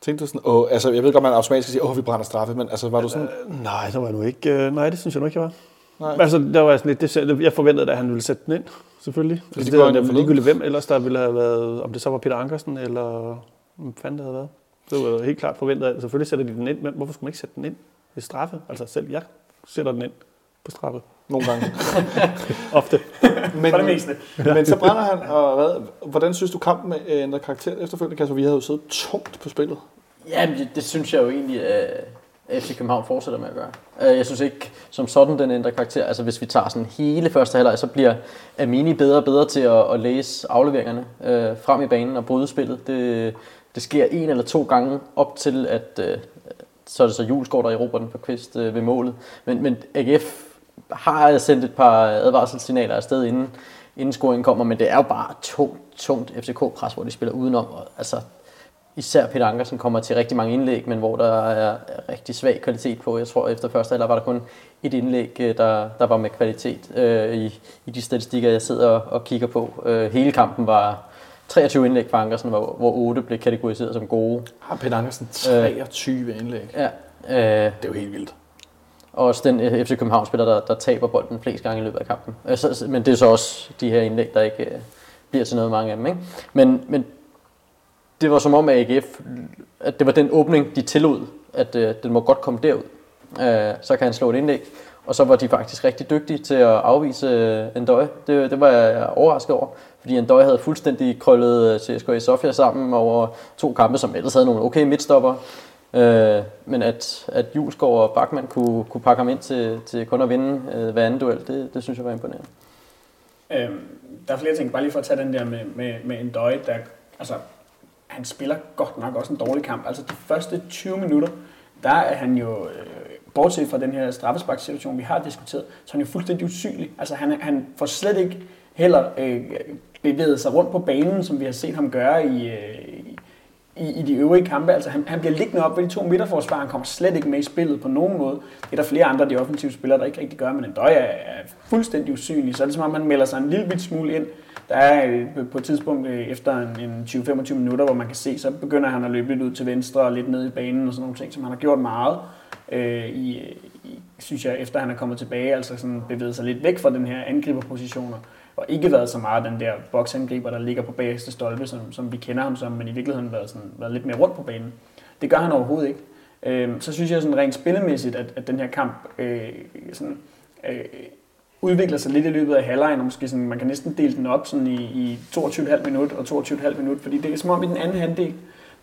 Tænkte du sådan, åh, altså jeg ved godt, man automatisk siger, åh, vi brænder straffe, men altså var du sådan, Øh, nej, der var nu ikke... Øh, nej, det synes jeg nu ikke, jeg var. Nej. Altså, der var sådan lidt, det, jeg forventede, at han ville sætte den ind, selvfølgelig. Altså, det det, det var ligegyldigt, hvem ellers der ville have været, om det så var Peter Ankersen, eller hvem fanden det havde været. Det var helt klart forventet, at selvfølgelig sætter de den ind, men hvorfor skulle man ikke sætte den ind ved straffe? Altså selv jeg sætter den ind på straffe. nogle gange. Ofte. Men, For det meste. men så brænder han, og hvad, hvordan synes du kampen øh, ændrer karakter efterfølgende, Kasper? Vi havde jo siddet tungt på spillet. Ja, det, det synes jeg jo egentlig, at FC København fortsætter med at gøre. Øh, Jeg synes ikke, som sådan, den ændrer karakter. Altså hvis vi tager sådan hele første halvleg, så bliver Amini bedre og bedre til at, at læse afleveringerne øh, frem i banen og bryde spillet. Det, det sker en eller to gange op til, at øh, så er det så Julesgaard, der erobrer den på kvist øh, ved målet. Men, men AGF har sendt et par advarselssignaler afsted inden, inden scoringen kommer, men det er jo bare tungt, tungt FCK-pres, hvor de spiller udenom. Og, altså, især Peter Ankersen kommer til rigtig mange indlæg, men hvor der er rigtig svag kvalitet på. Jeg tror, efter første halvleg var der kun et indlæg, øh, der, der var med kvalitet øh, i, i de statistikker, jeg sidder og, og kigger på. Øh, hele kampen var 23 indlæg for Ankersen, hvor, hvor 8 blev kategoriseret som gode. Har Peter Ankersen 23 indlæg. Ja, øh, Det er jo helt vildt og også den øh, FC København-spiller, der, der taber bolden flest gange i løbet af kampen. Øh, så- Men det er så også de her indlæg, der ikke øh, bliver til noget mange af dem. Ikke? Men, men det var som om, at AGF, at det var den åbning, de tillod, at øh, den må godt komme derud. Øh, så kan han slå et indlæg. Og så var de faktisk rigtig dygtige til at afvise øh, Endøje. Det, det var jeg overrasket over, fordi Endøje havde fuldstændig krøllet øh, CSKA Sofia sammen over to kampe, som ellers havde nogle okay midtstopper. Øh, men at, at Julesgaard og Bachmann kunne, kunne pakke ham ind til, til kun at vinde øh, hver anden duel, det, det synes jeg var imponerende. Øhm, der er flere ting, bare lige for at tage den der med, med, med en døje, der, altså, han spiller godt nok også en dårlig kamp. Altså de første 20 minutter, der er han jo, øh, bortset fra den her straffesparkssituation, vi har diskuteret, så er han jo fuldstændig usynlig. Altså han, han får slet ikke heller øh, bevæget sig rundt på banen, som vi har set ham gøre i, øh, i, i de øvrige kampe. Altså han, han bliver liggende op ved de to midterforsvar, han kommer slet ikke med i spillet på nogen måde. Det er der flere andre af de offensive spillere, der ikke rigtig gør, men en døj er, er fuldstændig usynlig. Så er det som om, han melder sig en lille bit smule ind. Der er øh, på et tidspunkt øh, efter en, en 20-25 minutter, hvor man kan se, så begynder han at løbe lidt ud til venstre og lidt ned i banen og sådan nogle ting, som han har gjort meget. Øh, i, i, synes jeg, efter han er kommet tilbage, altså sådan bevæget sig lidt væk fra den her angriberpositioner, og ikke været så meget den der boksangriber, der ligger på bagerste stolpe, som, som vi kender ham som, men i virkeligheden været, sådan, været lidt mere rundt på banen. Det gør han overhovedet ikke. Øh, så synes jeg sådan rent spillemæssigt, at, at den her kamp øh, sådan, øh, udvikler sig lidt i løbet af halvlejen, og måske sådan, man kan næsten dele den op sådan i, i 22,5 minut og 22,5 minut, fordi det er som om i den anden halvdel,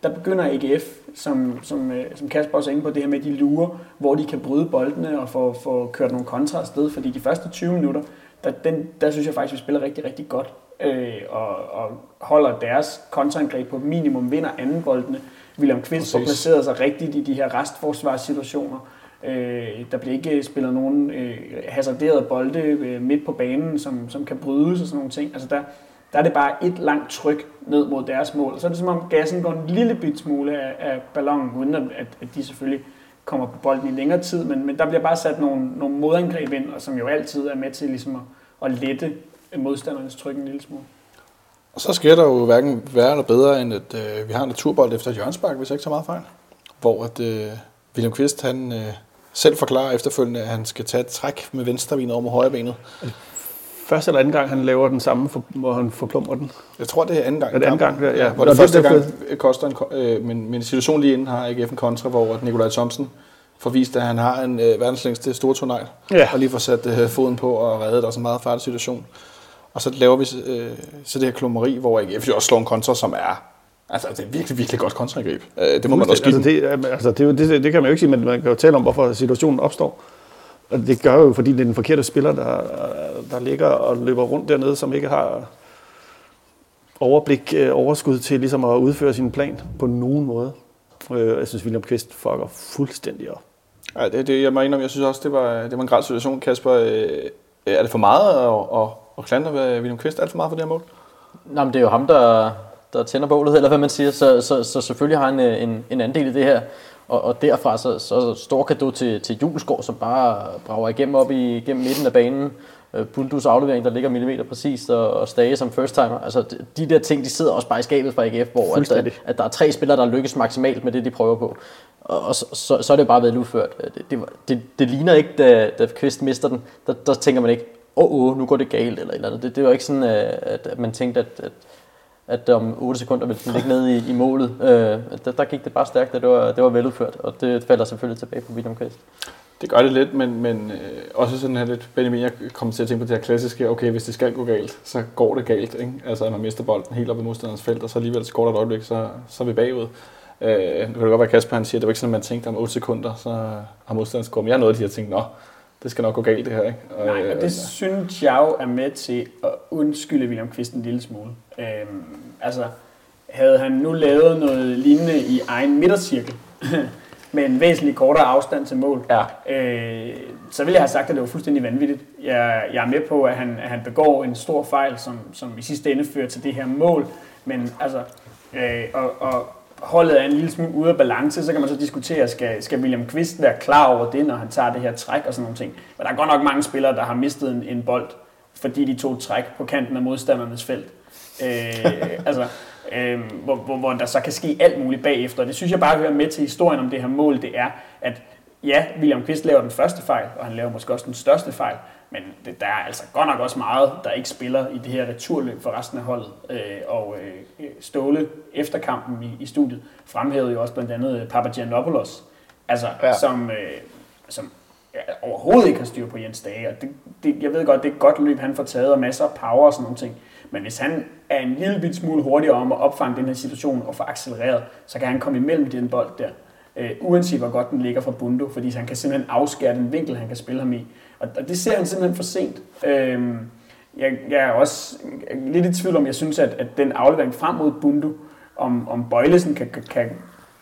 der begynder AGF, som, som, øh, som Kasper også er inde på, det her med de lurer, hvor de kan bryde boldene og få, få kørt nogle kontra afsted, fordi de første 20 minutter, der, den, der synes jeg faktisk, vi spiller rigtig, rigtig godt, øh, og, og holder deres kontraangreb på minimum, vinder anden boldene. William Kvist får placeret sig rigtigt i de her restforsvarssituationer. Øh, der bliver ikke spillet nogen øh, hasarderede bolde øh, midt på banen, som, som kan brydes og sådan nogle ting. Altså der, der er det bare et langt tryk ned mod deres mål. Og så er det som om gassen går en lille bit smule af, af ballonen, uden at, at, at de selvfølgelig kommer på bolden i længere tid. Men, men der bliver bare sat nogle, nogle modangreb ind, og som jo altid er med til ligesom at, at lette modstandernes tryk en lille smule. Og så sker der jo hverken værre eller bedre, end at øh, vi har en naturbold efter et hvis jeg ikke så meget fejl. Hvor at, øh, William Kvist, han øh, selv forklarer efterfølgende, at han skal tage et træk med venstre ben over med højrebenet. Første eller anden gang, han laver den samme, for, hvor han forplumrer den. Jeg tror, det er anden gang. Er det anden gang? Ja, ja. Hvor Nå, det det- første det- gang koster en, øh, men, men situationen lige inden har AGF en kontra, hvor Nikolaj Thomsen får vist, at han har en øh, verdens længste storturnejl, Ja. og lige får sat øh, foden på og reddet også en meget farlig situation. Og så laver vi øh, så det her klummeri, hvor AGF jo også slår en kontra, som er Altså, det er virkelig, virkelig godt kontraangreb. Øh, det må man også give altså, det, altså, det, det, det kan man jo ikke sige, men man kan jo tale om, hvorfor situationen opstår. Og det gør jo, fordi det er den forkerte spiller, der, der ligger og løber rundt dernede, som ikke har overblik, øh, overskud til ligesom at udføre sin plan på nogen måde. Øh, Jeg synes, William Kvist fucker fuldstændig op. Ja, det, det, jeg må indrømme, jeg synes også, det var, det var en grad situation. Kasper, øh, er det for meget at, at, at klandre William Kvist alt for meget for det her mål? Nå, men det er jo ham, der, der tænder bålet, eller hvad man siger, så, så, så selvfølgelig har han øh, en, en andel i det her. Og, og derfra så, så stor kado til, til Julesgaard, som bare brager igennem op i, igennem midten af banen, øh, Bundus aflevering, der ligger millimeter præcist, og, og Stage som first timer. Altså de- de der ting, de sidder også bare i skabet fra AGF, hvor at, at, at der er tre spillere, der lykkes maksimalt med det, de prøver på. Og, og så, så, så er det bare været udført. Det, det, var- det, det ligner ikke, da, da Kvist mister den, der, der tænker man ikke, åh, oh, oh, nu går det galt, eller eller andet. Det, det var ikke sådan, øh, at, at man tænkte, at, at at om 8 sekunder ville den ligge nede i, i målet. Øh, der, der gik det bare stærkt, og det var, det var veludført, og det falder selvfølgelig tilbage på William Kvist. Det gør det lidt, men, men øh, også sådan her lidt, Benjamin, jeg kommer til at tænke på det her klassiske, okay, hvis det skal gå galt, så går det galt, ikke? Altså, at man mister bolden helt op i modstanderens felt, og så alligevel så går der et øjeblik, så, så er vi bagud. Øh, nu kan det godt være, at Kasper han siger, at det var ikke sådan, at man tænkte om 8 sekunder, så har modstanderen scoret. Men jeg nåede noget, de har nå, det skal nok gå galt det her, ikke? Og, Nej, øh, og det synes jeg jo er med til at undskylde William Kvist en lille smule. Øhm, altså, havde han nu lavet noget lignende i egen midtercirkel, med en væsentlig kortere afstand til mål, Ja. øh, så ville jeg have sagt, at det var fuldstændig vanvittigt. Jeg, jeg er med på, at han, at han begår en stor fejl, som, som i sidste ende fører til det her mål, men altså, øh, og, og holdet er en lille smule ude af balance, så kan man så diskutere, skal, skal William Kvist være klar over det, når han tager det her træk og sådan nogle ting. Men der er godt nok mange spillere, der har mistet en, en bold, fordi de tog træk på kanten af modstandernes felt. Øh, altså, øh, hvor, hvor, hvor der så kan ske alt muligt bagefter. Det synes jeg bare hører med til historien om det her mål, det er, at ja, William Kvist laver den første fejl, og han laver måske også den største fejl, men det, der er altså godt nok også meget, der ikke spiller i det her returløb for resten af holdet. Øh, og øh, Ståle efter kampen i, i studiet fremhævede jo også blandt andet Papagiannopoulos, altså, Ja. som, øh, som ja, overhovedet ikke har styr på Jens Dage. Og det, det, jeg ved godt, det er et godt løb, han får taget, og masser af power og sådan nogle ting. Men hvis han er en lille smule hurtigere om at opfange den her situation og få accelereret, så kan han komme imellem den bold der. Øh, uanset hvor godt den ligger fra Bundo, fordi han kan simpelthen afskære den vinkel, han kan spille ham i. Og, og det ser han simpelthen for sent. Øh, jeg, jeg er også lidt i tvivl om, jeg synes, at, at den aflevering frem mod Bundo, om, om Bøjlesen kan, kan, kan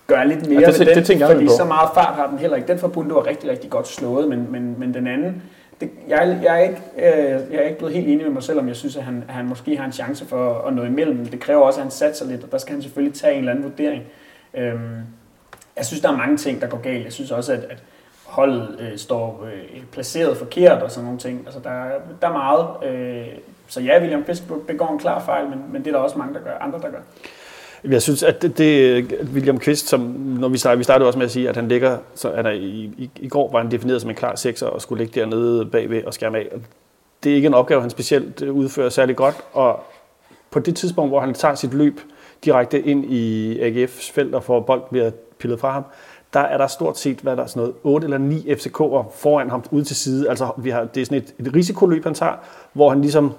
gøre lidt mere Ja, det- ved det den, tænker jeg fordi så meget fart har den heller ikke. Den fra Bundo er rigtig, rigtig godt slået, men, men, men den anden, det, jeg, jeg, er ikke, øh, jeg er ikke blevet helt enig med mig selv, om jeg synes, at han, han måske har en chance for at nå imellem. Det kræver også, at han satser lidt, og der skal han selvfølgelig tage en eller anden vurdering. Øhm, jeg synes, der er mange ting, der går galt. Jeg synes også, at, at holdet øh, står øh, placeret forkert og sådan nogle ting. Altså, der, der er meget. Øh, så ja, William Fisk begår en klar fejl, men, men det er der også mange, der gør, andre, der gør. Jeg synes, at det, det William Kvist, som når vi startede, vi startede også med at sige, at han ligger, så han er i, i, i går var han defineret som en klar sekser og skulle ligge dernede bagved og skærme af. Det er ikke en opgave, han specielt øh, udfører særlig godt, og på det tidspunkt, hvor han tager sit løb direkte ind i AGF's felt og får bolden bliver pillet fra ham, der er der stort set, hvad er der sådan noget, 8 eller 9 FCK'er foran ham ud til side. Altså, vi har, det er sådan et, et risikoløb, han tager, hvor han ligesom,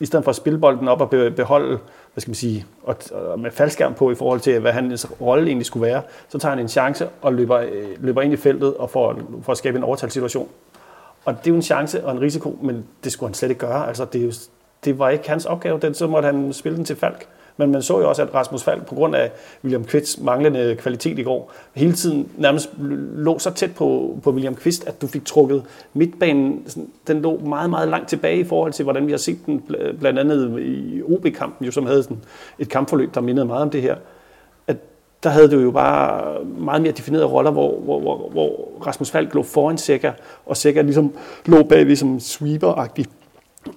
i stedet for at spille bolden op og beholde, hvad skal man sige, og, og med faldskærm på i forhold til, hvad hans rolle egentlig skulle være, så tager han en chance og løber, øh, løber ind i feltet og får, for at skabe en overtalssituation. Og det er jo en chance og en risiko, men det skulle han slet ikke gøre. Altså, det, er jo, det var ikke hans opgave, den, så måtte han spille den til Falk. Men man så jo også, at Rasmus Falk, på grund af William Kvists manglende kvalitet i går, hele tiden nærmest lå så tæt på, på William Kvist, at du fik trukket midtbanen. Den lå meget, meget langt tilbage i forhold til, hvordan vi har set den blandt andet i OB-kampen, jo, som havde sådan et kampforløb, der mindede meget om det her. At der havde du jo bare meget mere definerede roller, hvor, hvor, hvor, hvor Rasmus Falk lå foran Sækker, og Sækker ligesom lå bagved som sweeper-agtig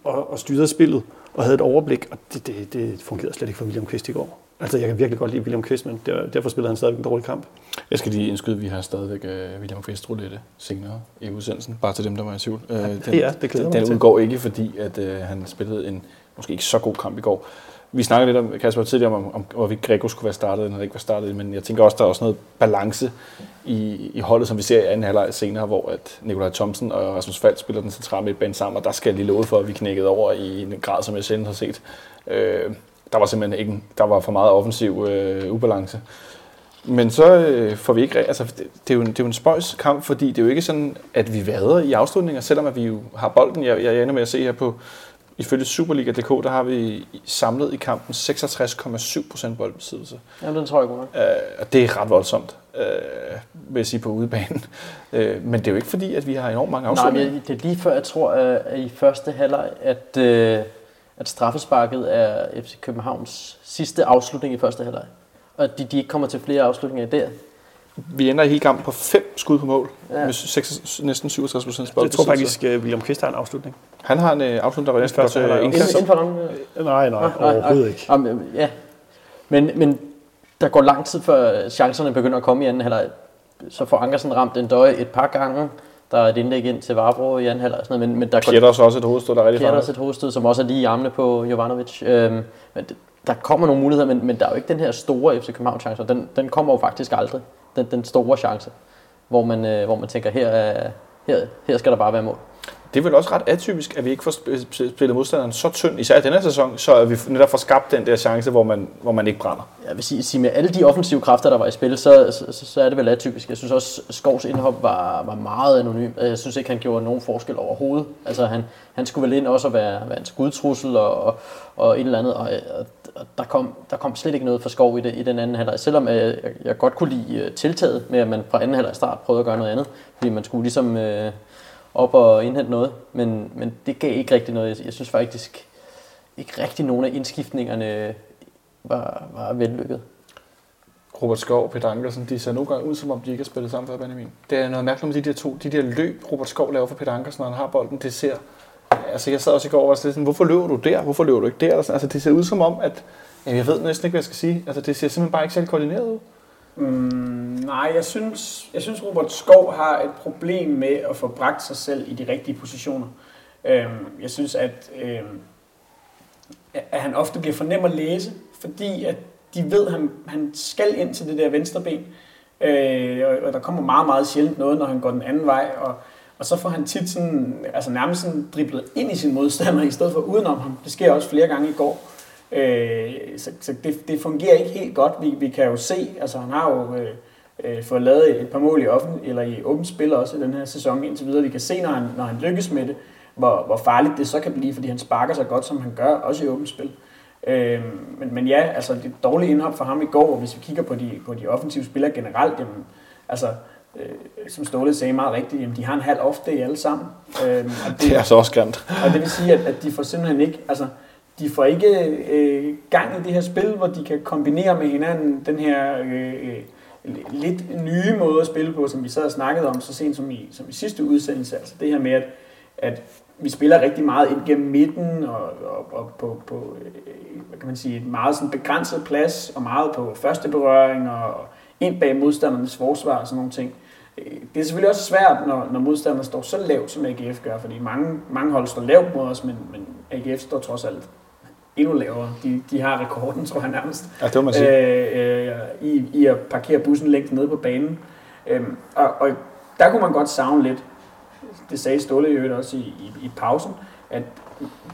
og, og styrede spillet og havde et overblik, og det, det, det fungerede slet ikke for William Kvist i går. Altså, jeg kan virkelig godt lide William Kvist, men der, derfor spillede han stadig en dårlig kamp. Jeg skal lige indskyde, at vi har stadigvæk uh, William Kvist roulette senere i udsendelsen. Bare til dem, der var i tvivl. Uh, den, ja, det glæder mig Den udgår ikke, fordi at, uh, han spillede en måske ikke så god kamp i går. Vi snakkede lidt om, Kasper, tidligere om, om hvorvidt Greco skulle være startet, eller ikke var startet, men jeg tænker også, der er også noget balance i, i holdet, som vi ser i anden halvleg senere, hvor at Nikolaj Thomsen og Rasmus Falk spiller den centrale midtbane sammen, og der skal jeg lige love for, at vi knækkede over i en grad, som jeg sjældent har set. Øh, der var simpelthen ikke, der var for meget offensiv øh, ubalance. Men så øh, får vi ikke... Altså, det, det, er jo en, det er jo en spøjs kamp, fordi det er jo ikke sådan, at vi vader i afslutninger, selvom at vi jo har bolden. Jeg, jeg ender med at se her på, ifølge Superliga.dk, der har vi samlet i kampen 66,7% boldbesiddelse. Jamen, den tror jeg god nok. Øh, og det er ret voldsomt, øh, vil jeg sige, på udebanen. Øh, men det er jo ikke fordi, at vi har enormt mange Nej, men afslutninger. det er lige før, jeg tror, at at i første halvleg, at, øh, at straffesparket er FC Københavns sidste afslutning i første halvleg. Og at de, de ikke kommer til flere afslutninger der. Vi ender i hele kampen på fem skud på mål, ja. Med 6, næsten 67 procent Jeg tror faktisk, at William Kvist har en afslutning. Han har en øh, afslutning, der var næsten første godt øh, Inden, indkast. inden for rammen? øh. Nej, nej, overhovedet ikke. Jamen, øh, ja. Men, men der går lang tid før chancerne begynder at komme i anden halvleg. Så får Ankersen ramt en døje et par gange. Der er et indlæg ind til Varbro i anden halvleg. og Sådan noget, men, men der går Pjetter også et hovedstød, der er rigtig også et hovedstød, som også er lige i armene på Jovanovic. Øhm, men det, der kommer nogle muligheder, men, men der er jo ikke den her store FC København chance, og den, den kommer jo faktisk aldrig. Den, den store chance, hvor man, øh, hvor man tænker, her, er, her, her skal der bare være mål. Det er vel også ret atypisk, at vi ikke får sp- sp- spillet modstanderen så tynd, især i denne sæson, så at vi netop får skabt den der chance, hvor man, hvor man ikke brænder. Jeg vil sige, sige med alle de offensive kræfter, der var i spil, så, så, så er det vel atypisk. Jeg synes også, Skovs indhop var, var meget anonym. Jeg synes ikke, han gjorde nogen forskel overhovedet. Altså, han, han skulle vel ind også at være, være en skudtrussel og, og, og et eller andet, og, og og der, kom, der kom slet ikke noget for Skov i, det, i den anden halvleg. Selvom øh, jeg, jeg godt kunne lide øh, tiltaget med, at man fra anden halvleg start prøvede at gøre noget andet, fordi man skulle ligesom øh, op og indhente noget, men, men det gav ikke rigtig noget. Jeg, jeg synes faktisk ikke rigtig nogen af indskiftningerne var, var vellykket. Robert Skov og Peter Ankersen, de ser nogle gange ud, som om de ikke har spillet sammen før, Benjamin. Det er noget mærkeligt med de der to, de der løb, Robert Skov laver for Peter Ankersen, når han har bolden, det ser... Altså, jeg sad også i går og var sådan, hvorfor løber du der? Hvorfor løber du ikke der? Altså, det ser ud som om, at... Jamen, jeg ved næsten ikke, hvad jeg skal sige. Altså, det ser simpelthen bare ikke selv koordineret ud. Mm, nej, jeg synes, jeg synes, Robert Skov har et problem med at få bragt sig selv i de rigtige positioner. Øhm, jeg synes, at, øhm, at han ofte bliver for nem at læse, fordi at de ved, at han, han skal ind til det der venstre ben. Øh, og, og der kommer meget, meget sjældent noget, når han går den anden vej. Og, og så får han tit sådan, altså nærmest sådan driblet ind i sin modstander, i stedet for udenom ham. Det sker også flere gange i går. Øh, så så det, det fungerer ikke helt godt. Vi, vi kan jo se, altså han har jo øh, øh, fået lavet et par mål i, offen, eller i åbent spil også i den her sæson indtil videre. Vi kan se, når han, når han lykkes med det, hvor, hvor farligt det så kan blive, fordi han sparker så godt, som han gør, også i åbent spil. Øh, men, men ja, altså det dårlige indhop for ham i går, og hvis vi kigger på de, på de offensive spillere generelt, jamen, altså øh, som Ståle sagde meget rigtigt, jamen, de har en halv off day alle sammen. Øh, og Det er altså også grimt. og det vil sige, at, at de får simpelthen ikke, altså, de får ikke øh, gang i det her spil, hvor de kan kombinere med hinanden den her øh, øh, lidt nye måde at spille på, som vi sad og snakkede om så sent som i, som i sidste udsendelse. Altså det her med, at, at vi spiller rigtig meget ind gennem midten og, og, og på, på øh, hvad kan man sige, et meget sådan begrænset plads og meget på første berøring og ind bag modstandernes forsvar og sådan nogle ting. Øh, Det er selvfølgelig også svært, når, når modstanderne står så lavt, som AGF gør, fordi mange, mange hold står lavt mod os, men, men AGF står trods alt endnu lavere. De, de har rekorden, tror jeg nærmest, Ja, det må man sige. øh, øh, i, i at parkere bussen længst nede på banen. Øhm, og, og der kunne man godt savne lidt, det sagde Ståle i øvrigt også i, i, i pausen, at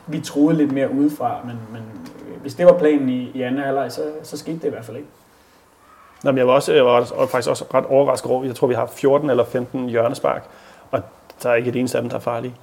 vi troede lidt mere udefra, men, men øh, hvis det var planen i, i anden halvleg, så, så skete det i hvert fald ikke. Nå, men jeg var, også, jeg var faktisk også ret overrasket over, jeg tror, vi har 14 eller 15 hjørnespark, og der er ikke et eneste af dem, der er farlige.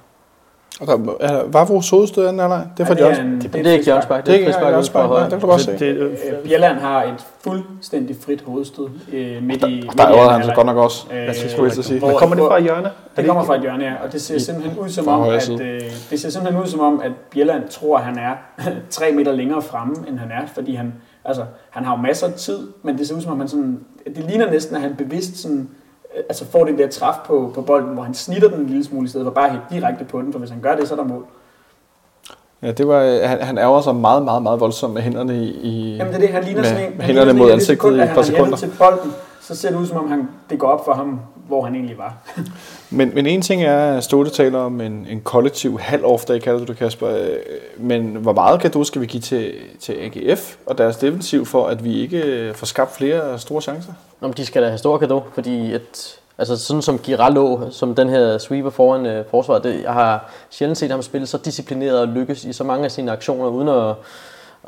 Og der er Vavros hovedstød i anden halvleg. Det er for Ja, Jørgensen. en- Det, det er ikke Jørgens Bak, Det er ikke frispark ude fra nej, højre. det kan du godt se. det, det, Øh, Bjelland har et fuldstændig frit hovedstød øh, midt i midt Der i er han så halvleg. godt nok også. Øh, Jeg skal skulle jeg sige. hvor- kommer det fra hjørne? Det kommer fra et hjørne, ja, og det ser simpelthen ud som om, at, øh, det ser simpelthen ud som om, at Bjelland tror, at han er tre meter længere fremme, end han er, fordi han, altså, han har jo masser af tid, men det ser ud som om, han sådan, det ligner næsten, at han bevidst sådan, øh, altså får den der træf på, på bolden, hvor han snitter den en lille smule i stedet for bare helt direkte på den, for hvis han gør det, så er der mål. Ja, det var, han, han ærger sig meget, meget, meget voldsomt med hænderne i... i Jamen det er det, han ligner med sådan en, han hænderne mod ansigtet i et par han sekunder. til bolden, så ser det ud som om, han, det går op for ham, hvor han egentlig var. Men, men en ting er, at Ståle taler om en, en kollektiv halv day, kalder du det, Kasper. Øh, Men hvor meget gave skal vi give til, til AGF og deres defensiv, for at vi ikke øh, får skabt flere store chancer? Nå, men de skal da have stor gave, fordi et, altså sådan som Girallo, som den her sweeper foran øh, forsvaret, det, jeg har sjældent set ham spille så disciplineret og lykkes i så mange af sine aktioner, uden at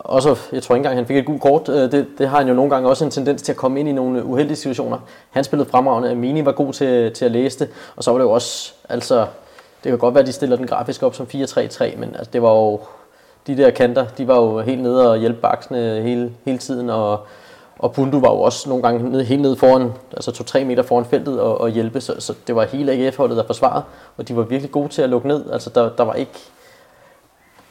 også, jeg tror ikke engang, han fik et gult kort. Øh, det, det har han jo nogle gange også en tendens til at komme ind i nogle uheldige situationer. Han spillede fremragende, Mini var god til, til at læse det, og så var det jo også, altså, det kan godt være, at de stiller den grafisk op som 4-3-3, men altså, det var jo, de der kanter, de var jo helt nede og hjælpe baksene hele, hele tiden, og, og Pundu var jo også nogle gange nede, helt nede foran, altså 2-3 meter foran feltet og, og hjælpe, så, så det var hele AGF-holdet, der forsvarede, og de var virkelig gode til at lukke ned. Altså der, der var ikke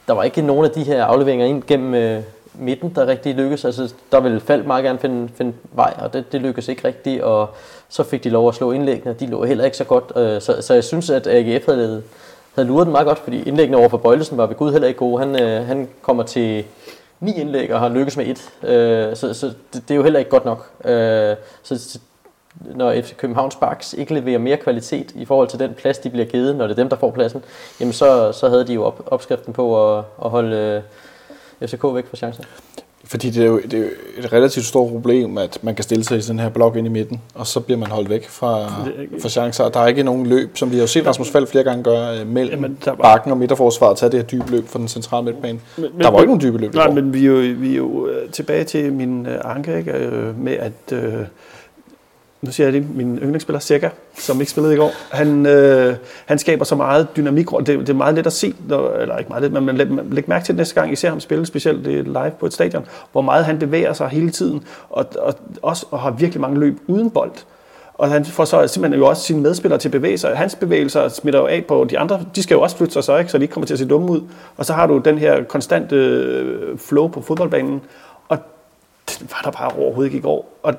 der var ikke nogen af de her afleveringer ind gennem, øh, midten, der rigtig lykkedes. Altså, der ville Falk meget gerne finde, finde vej, og det, det lykkedes ikke rigtigt, og så fik de lov at slå indlæggene, og de lå heller ikke så godt. Øh, så, så jeg synes, at AGF havde, havde luret den meget godt, fordi indlæggene over for Bøjlesen var ved Gud heller ikke gode. Han, øh, han kommer til ni indlæg og har lykkes med et, øh, så, så det, det er jo heller ikke godt nok. Øh, så når FC Københavns Baks ikke leverer mere kvalitet i forhold til den plads, de bliver givet, når det er dem, der får pladsen, jamen så, så havde de jo op, opskriften på at, at holde øh, FCK væk fra chancen. Fordi det er, jo, det er jo et relativt stort problem, at man kan stille sig i sådan her blok ind i midten, og så bliver man holdt væk fra, fra chancer. Og der er ikke nogen løb, som vi har jo set Rasmus Fald flere gange gøre, øh, mellem Jamen, der var... bakken og midterforsvaret, tage det her dybe løb fra den centrale midtbane. Men, men, der var ikke nogen dybe løb. Nej, men vi er, jo, vi er jo øh, tilbage til min anke ikke, med, at... Uh, nu siger jeg det, min yndlingsspiller, Seca, som ikke spillede i går, han, øh, han skaber så meget dynamik. Det, det er meget let at se, når, eller ikke meget let, men man lægger mærke til det næste gang, I ser ham spille, specielt live på et stadion, hvor meget han bevæger sig hele tiden, og, og også og har virkelig mange løb uden bold. Og han får så simpelthen jo også sine medspillere til at bevæge sig. Hans bevægelser smitter jo af på de andre. De skal jo også flytte sig så, ikke? så de ikke kommer til at se dumme ud. Og så har du den her konstante øh, flow på fodboldbanen. Og det var der bare overhovedet ikke i går. Og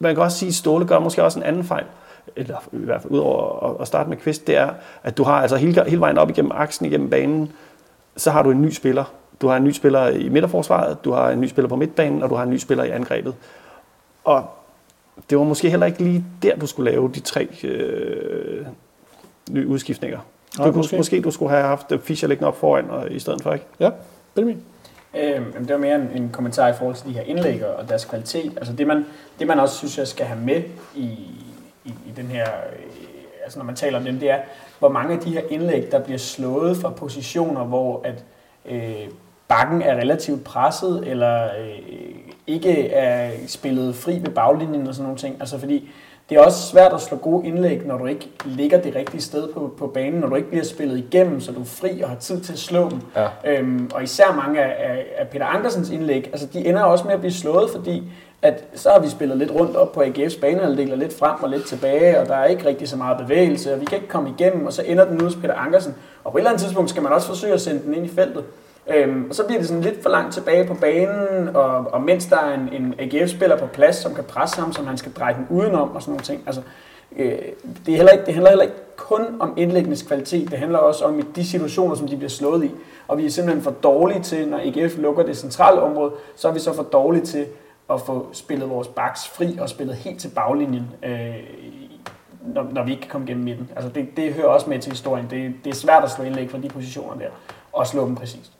man kan også sige, at Ståle gør måske også en anden fejl, eller i hvert fald udover at starte med Kvist, det er, at du har altså hele, hele vejen op igennem aksen, igennem banen, så har du en ny spiller. Du har en ny spiller i midterforsvaret, du har en ny spiller på midtbanen, og du har en ny spiller i angrebet. Og det var måske heller ikke lige der, du skulle lave de tre øh, nye udskiftninger. Du, ja, måske. måske du skulle have haft Fischer liggende op foran og, i stedet for, ikke? Ja, Benjamin. Øhm, det var mere en, en kommentar i forhold til de her indlæg og deres kvalitet. Altså det man, det man også synes, jeg skal have med i, i, i den her, øh, altså når man taler om dem, det er, hvor mange af de her indlæg, der bliver slået fra positioner, hvor at øh, bakken er relativt presset, eller øh, ikke er spillet fri ved baglinjen og sådan nogle ting. Altså fordi det er også svært at slå gode indlæg, når du ikke ligger det rigtige sted på, på banen, når du ikke bliver spillet igennem, så du er fri og har tid til at slå dem. Ja. Øhm, og især mange af, af, af Peter Ankersens indlæg, altså de ender også med at blive slået, fordi at så har vi spillet lidt rundt op på AGF's banehalvdel, lidt frem og lidt tilbage, og der er ikke rigtig så meget bevægelse, og vi kan ikke komme igennem, og så ender den ude hos Peter Ankersen. Og på et eller andet tidspunkt skal man også forsøge at sende den ind i feltet. Øhm, og så bliver det sådan lidt for langt tilbage på banen, og, og mens der er en, en AGF-spiller på plads, som kan presse ham, som han skal dreje den udenom og sådan nogle ting. Altså, øh, det, er heller ikke, det handler heller ikke kun om indlæggenes kvalitet, det handler også om de situationer, som de bliver slået i. Og vi er simpelthen for dårlige til, når AGF lukker det centrale område, så er vi så for dårlige til at få spillet vores backs fri og spillet helt til baglinjen, øh, når, når vi ikke kan komme gennem midten. Altså det, det hører også med til historien. Det, det er svært at slå indlæg fra de positioner der, og slå dem præcist.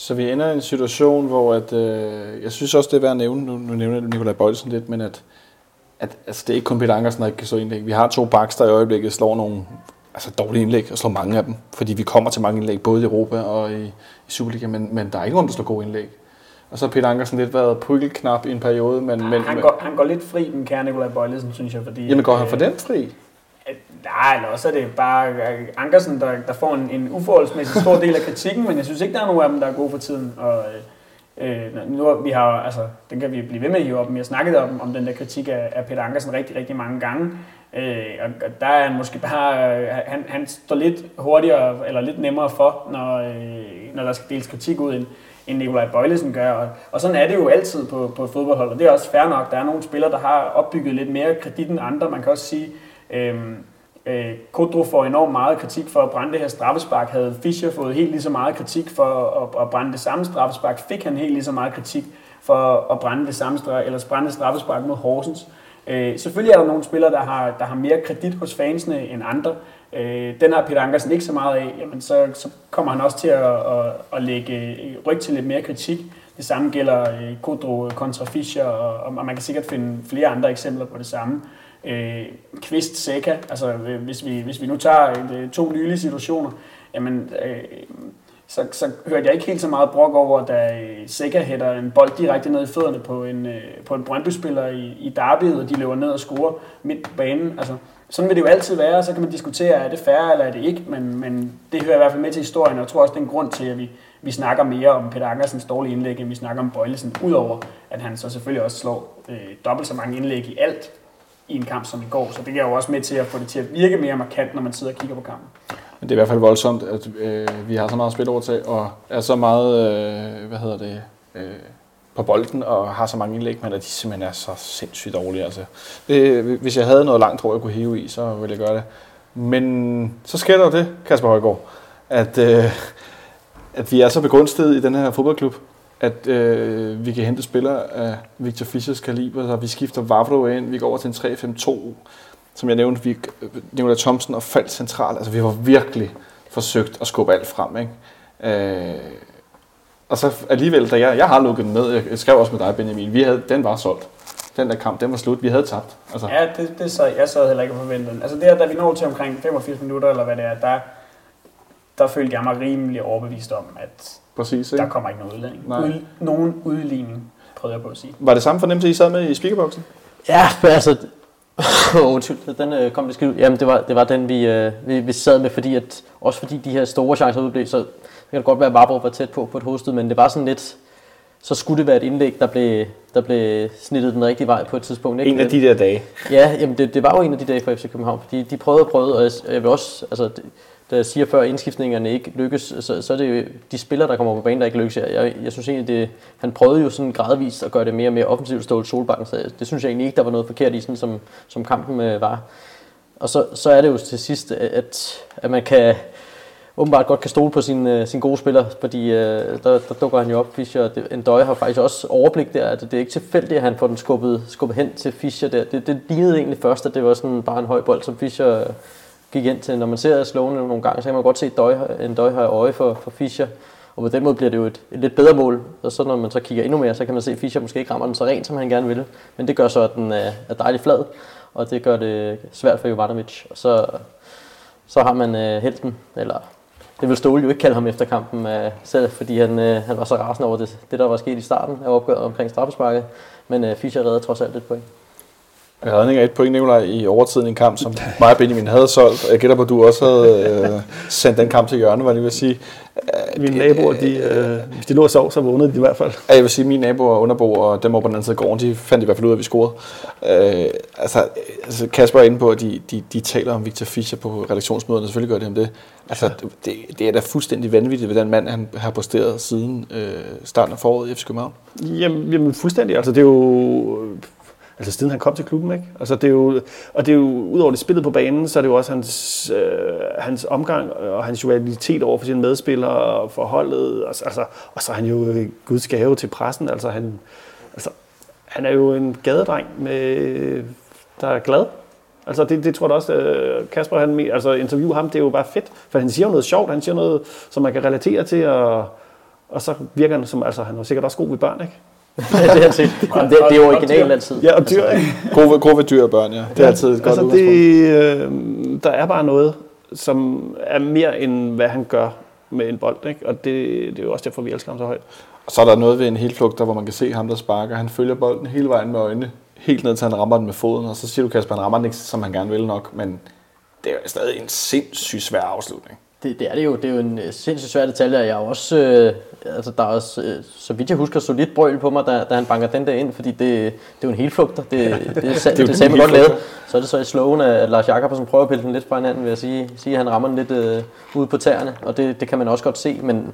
Så vi ender i en situation, hvor at, øh, jeg synes også, det er værd at nævne, nu, nu nævner jeg Nikolaj Bøjlesen lidt, men at, at altså, det er ikke kun Peter Ankersen, der ikke kan slå indlæg. Vi har to backs, der i øjeblikket slår nogle altså, dårlige indlæg, og slår mange af dem, fordi vi kommer til mange indlæg, både i Europa og i, i Superliga, men, men der er ikke nogen, der slår gode indlæg. Og så har Peter Ankersen lidt været prygelknap i en periode, men... men han, går, han går lidt fri, den kære Nikolaj Bøjlesen, synes jeg, fordi... Jamen går han for øh, den fri? Nej, eller også er det bare øh, Ankersen, der, der får en, en uforholdsmæssig stor del af kritikken, men jeg synes ikke, der er nogen af dem, der er gode for tiden. Og, øh, øh nu, vi har, altså, den kan vi blive ved med at hive op, men jeg snakket om, om den der kritik af, af Peter Ankersen rigtig, rigtig mange gange. Øh, og der er han måske bare, øh, han, han står lidt hurtigere, eller lidt nemmere for, når, øh, når der skal deles kritik ud, end, end Nikolaj Bøjlesen gør. Og, og sådan er det jo altid på, på et fodboldhold, og det er også fair nok. Der er nogle spillere, der har opbygget lidt mere kredit end andre. Man kan også sige, Øh, Øh, Kodro får enormt meget kritik for at brænde det her straffespark. Havde Fischer fået helt lige så meget kritik for at, at brænde det samme straffespark, fik han helt lige så meget kritik for at brænde det samme straf, eller brænde straffespark mod Horsens. Øh, selvfølgelig er der nogle spillere, der har, der har mere kredit hos fansene end andre. Øh, den har Peter Ankersen ikke så meget af. Jamen, så, så kommer han også til at, at, at lægge øh, ryg til lidt mere kritik. Det samme gælder øh, Kodro kontra Fischer, og, og man kan sikkert finde flere andre eksempler på det samme øh, Kvist Seca, altså øh, hvis vi, hvis vi nu tager øh, et, to nylige situationer, jamen, øh, så, så hørte jeg ikke helt så meget brok over, da øh, Seca hætter en bold direkte ned i fødderne på en, øh, på en Brøndby-spiller i, i derbyet, og de løber ned og scorer midt på banen. Altså, sådan vil det jo altid være, så kan man diskutere, er det færre eller er det ikke, men, men det hører i hvert fald med til historien, og jeg tror også, det er en grund til, at vi, vi snakker mere om Peter Ankersens dårlige indlæg, end vi snakker om Bøjlesen, udover at han så selvfølgelig også slår øh, dobbelt så mange indlæg i alt, i en kamp som i går. Så det er jo også med til at få det til at virke mere markant, når man sidder og kigger på kampen. Men det er i hvert fald voldsomt, at øh, vi har så meget spilovertag, til, og er så meget, øh, hvad hedder det, øh, på bolden og har så mange indlæg, men at de simpelthen er så sindssygt dårlige. Altså. Det, hvis jeg havde noget langt, tror jeg kunne hive i, så ville jeg gøre det. Men så sker der jo det, Kasper Højgaard, at, øh, at vi er så begunstiget i den her fodboldklub, at øh, vi kan hente spillere af Victor Fischers kaliber, så vi skifter Vavro ind, vi går over til en 3-5-2, som jeg nævnte, vi øh, Nicolai Thomsen og faldt centralt. Altså vi har virkelig forsøgt at skubbe alt frem. Ikke? Øh, og så alligevel, da jeg, jeg har lukket den ned, jeg skrev også med dig, Benjamin, vi havde, den var solgt. Den der kamp, den var slut. Vi havde tabt. Altså. Ja, det, det så, jeg sad heller ikke og forventede. Altså det da vi når til omkring 85 minutter, eller hvad det er, der, der følte jeg mig rimelig overbevist om, at Præcis, ikke? der kommer ikke noget udligning. Ud, nogen udligning, prøvede jeg på at sige. Var det samme fornemmelse, I sad med i speakerboksen? Ja, altså... Undskyld, den øh, kom det skidt Jamen, det var, det var den, vi, øh, vi, vi sad med, fordi at, også fordi de her store chancer udblev, så det kan godt være, at Varbro var tæt på på et hovedstød, men det var sådan lidt, så skulle det være et indlæg, der blev, der blev snittet den rigtige vej på et tidspunkt. Ikke? En af de der dage. Ja, jamen det, det var jo en af de dage for FC København, fordi de prøvede og prøvede, og jeg vil også, altså, da jeg siger før, at indskiftningerne ikke lykkes, så, så er det jo de spillere, der kommer på banen, der ikke lykkes. Jeg, jeg, jeg synes egentlig, det, han prøvede jo sådan gradvist at gøre det mere og mere offensivt stålet Solbakken, så det synes jeg egentlig ikke, der var noget forkert i, sådan som, som kampen øh, var. Og så, så er det jo til sidst, at, at man kan, åbenbart godt kan stole på sin, øh, sin gode spiller, fordi øh, der, der dukker han jo op. Fischer, det, døje har faktisk også overblik der, at det er ikke tilfældigt, at han får den skubbet, skubbet hen til Fischer der. Det, det lignede egentlig først, at det var sådan bare en høj bold, som Fischer gik ind til. Når man ser slående nogle gange, så kan man godt se døj, en døje har øje for, for Fischer. Og på den måde bliver det jo et, et lidt bedre mål. Og så når man så kigger endnu mere, så kan man se, at Fischer måske ikke rammer den så rent, som han gerne ville. Men det gør så, at den er, er dejligt flad, og det gør det svært for Jovanovic. Og så, så har man øh, helten, eller det vil Ståle jo ikke kalde ham efter kampen øh, selv, fordi han, øh, han var så rasende over det, det, der var sket i starten af opgøret omkring straffesparket. Men øh, Fischer redder trods alt et point. Redning af et point, Nicolaj, i overtiden i en kamp, som mig og Benjamin havde solgt. Jeg gætter på, at du også havde øh, sendt den kamp til hjørne, hvad jeg vil sige. Mine naboer, de, øh, hvis de lå og sov, så vågnede de i hvert fald. Ja, jeg vil sige, at mine naboer og underbo og dem over på den anden side af gården, de fandt i hvert fald ud af, at vi scorede. Øh, altså, altså, Kasper er inde på, at de, de, de taler om Victor Fischer på redaktionsmøderne, selvfølgelig gør de om det. Altså, det, det er da fuldstændig vanvittigt, hvad den mand han har posteret siden øh, starten af foråret i FC København. Jamen, jamen fuldstændig. Altså, det er jo altså siden han kom til klubben, ikke? Altså det er jo, og det er jo, udover det spillet på banen, så er det jo også hans, øh, hans omgang og hans jovialitet over for sine medspillere og forholdet, altså, altså, og så er han jo øh, Guds gave til pressen, altså han, altså, han er jo en gadedreng, med, der er glad. Altså det, det tror jeg også, øh, Kasper, han, altså interview ham, det er jo bare fedt, for han siger jo noget sjovt, han siger noget, som man kan relatere til, og, og så virker han som, altså han er sikkert også god ved børn, ikke? det, er det, det, det er originalt altid. Ja, og dyr, ikke? Gode, gode ved dyr og børn, ja. Det er altid et godt altså, det, øh, Der er bare noget, som er mere end hvad han gør med en bold, ikke? Og det, det er jo også derfor, vi elsker ham så højt. Og så er der noget ved en helflugter, hvor man kan se ham, der sparker. Han følger bolden hele vejen med øjnene, helt ned til han rammer den med foden, og så siger du, Kasper, han rammer den ikke, som han gerne vil nok, men det er stadig en sindssygt svær afslutning. Det, det er det jo. Det er jo en øh, sindssygt svær detalje, jeg er også, øh, altså der er også, øh, så vidt jeg husker, solidt brøl på mig, da, da han banker den der ind, fordi det, det er jo en helflugter. Det, det, det, det, det, det sagde man godt lavet. Så er det så i slowen, at Lars Jakobsen prøver at pille den lidt fra hinanden, vil jeg sige. sige at han rammer den lidt øh, ude på tæerne, og det, det kan man også godt se, men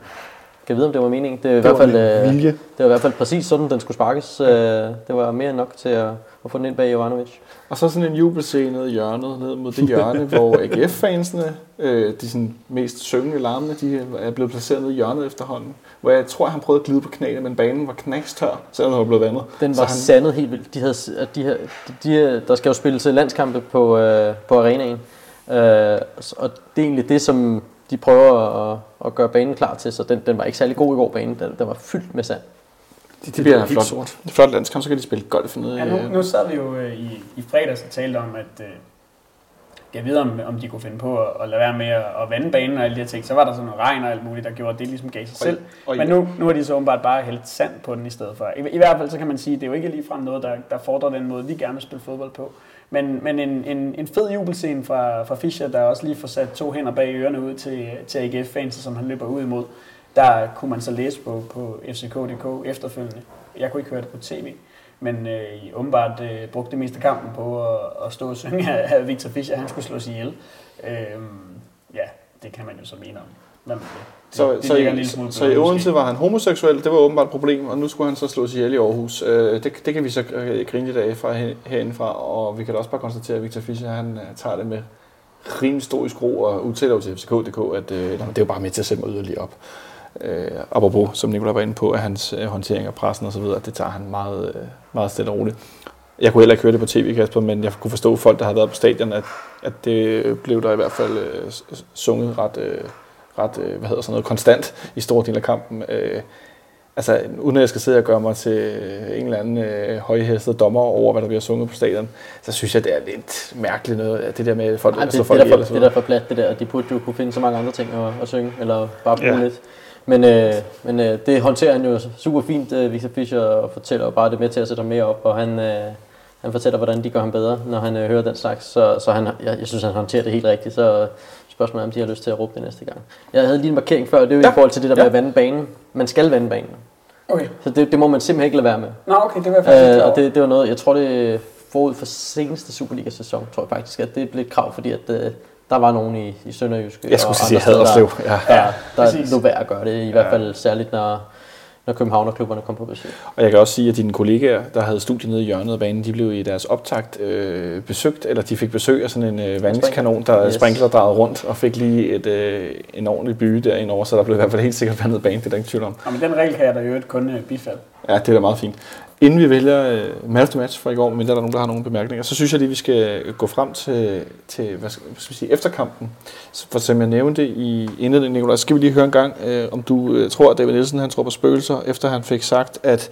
kan vide, om det var meningen. Det, er i hvert fald, øh, det var i hvert fald præcis sådan, den skulle sparkes. Øh, det var mere end nok til at, at få den ind bag Jovanovic. Og så sådan en jubelscene i hjørnet, ned mod det hjørne, hvor AGF-fansene, øh, de sådan mest syngende larmende, de er blevet placeret nede i hjørnet efterhånden. Hvor jeg tror, han prøvede at glide på knæene, men banen var knækstør, selvom han var blevet vandet. Den var han... sandet helt vildt. De havde, de havde, de, de, der skal jo spilles landskampe på, øh, på arenaen. Øh, og det er egentlig det, som de prøver at, at gøre banen klar til, så den, den var ikke særlig god i går banen. Den, den var fyldt med sand. Det, det bliver flot, sort. flot landskamp, så kan de spille golf nede ja, nu, nu sad vi jo øh, i, i fredags og talte om, at øh, jeg ved, om, om de kunne finde på at, at lade være med at, at vande banen og alle de her ting. Så var der sådan noget regn og alt muligt, der gjorde, at det ligesom gav sig selv. Og, Men nu, nu har de så åbenbart bare hældt sand på den i stedet for. I, I hvert fald så kan man sige, at det er jo ikke ligefrem noget, der, der fordrer den måde, vi gerne vil spille fodbold på. Men, men en, en, en fed jubelscene fra, fra Fischer, der også lige får sat to hænder bag ørerne ud til, til AGF-fans, som han løber ud imod. Der kunne man så læse på, på FCK.dk efterfølgende. Jeg kunne ikke høre det på tv, men øh, I åbenbart øh, brugte det meste af kampen på at, at stå og synge, at Victor Fischer han skulle slås ihjel. Øh, ja, det kan man jo så mene om. Er det? Så, det så, en i, smule på så i Odense var han homoseksuel, det var åbenbart et problem, og nu skulle han så slås ihjel i Aarhus. Øh, det, det kan vi så øh, grine lidt af fra her- herindefra, og vi kan da også bare konstatere, at Victor Fischer han øh, tager det med rimelig stor skro og udtaler til FCK.dk, at øh, "Nå, men det er jo bare med til at sætte mig yderligere op. Øh, apropos, som Nicolai var inde på, at hans øh, håndtering af pressen og så videre, det tager han meget, øh, meget stille og roligt. Jeg kunne heller ikke høre det på tv, Kasper, men jeg kunne forstå folk, der havde været på stadion, at, at det blev der i hvert fald øh, sunget ret, øh, ret øh, hvad hedder sådan noget, konstant i store dele af kampen. Øh, altså, uden at jeg skal sidde og gøre mig til øh, en eller anden øh, højhæstet dommer over, hvad der bliver sunget på stadion, så synes jeg, det er lidt mærkeligt noget, at det der med folk, Ej, der det, det, folk er og derfor, så det er videre. derfor plat, det der. De burde jo kunne finde så mange andre ting at, at synge, eller bare bruge ja. lidt. Men, øh, men øh, det håndterer han jo super fint, øh, Victor Fischer, og fortæller bare det med til at sætte ham mere op, og han, øh, han fortæller, hvordan de gør ham bedre, når han øh, hører den slags. Så, så han, jeg, jeg synes, han håndterer det helt rigtigt, så spørgsmålet er, om de har lyst til at råbe det næste gang. Jeg havde lige en markering før, det er jo ja. I forhold til det der med Ja. at vande banen. Man skal vande banen, Okay. så det, det må man simpelthen ikke lade være med. Nå, okay, det var faktisk Øh, og det, det var noget, jeg tror det forud for seneste Superliga-sæson, tror jeg faktisk, at det blev et krav, fordi at, øh, der var nogen i, i Sønderjyske Jeg skulle og sige Haderslev. Ja. der, der, der lå værd at gøre det, i hvert Ja. fald særligt, når, når Københavnerklubberne kom på besøg. Og jeg kan også sige, at dine kollegaer, der havde studie nede i hjørnet af banen, de blev i deres optakt øh, besøgt, eller de fik besøg af sådan en øh, vandingskanon, der Yes. sprinkler drejede rundt, og fik lige et, øh, en ordentlig by derinde over, så der blev i hvert fald helt sikkert vandet bane, det er der ikke tvivl om. Nå, men den regel kan jeg da i øvrigt kun øh, bifalde. Ja, det er da meget fint. Inden vi vælger øh, uh, man of the match for i går, men der er nogen, der har nogle bemærkninger, så synes jeg lige, vi skal gå frem til, til hvad skal, hvad skal vi sige, efterkampen. Så For som jeg nævnte i indledningen, Nicolaj, skal vi lige høre en gang, uh, om du uh, tror, at David Nielsen han tror på spøgelser, efter han fik sagt, at,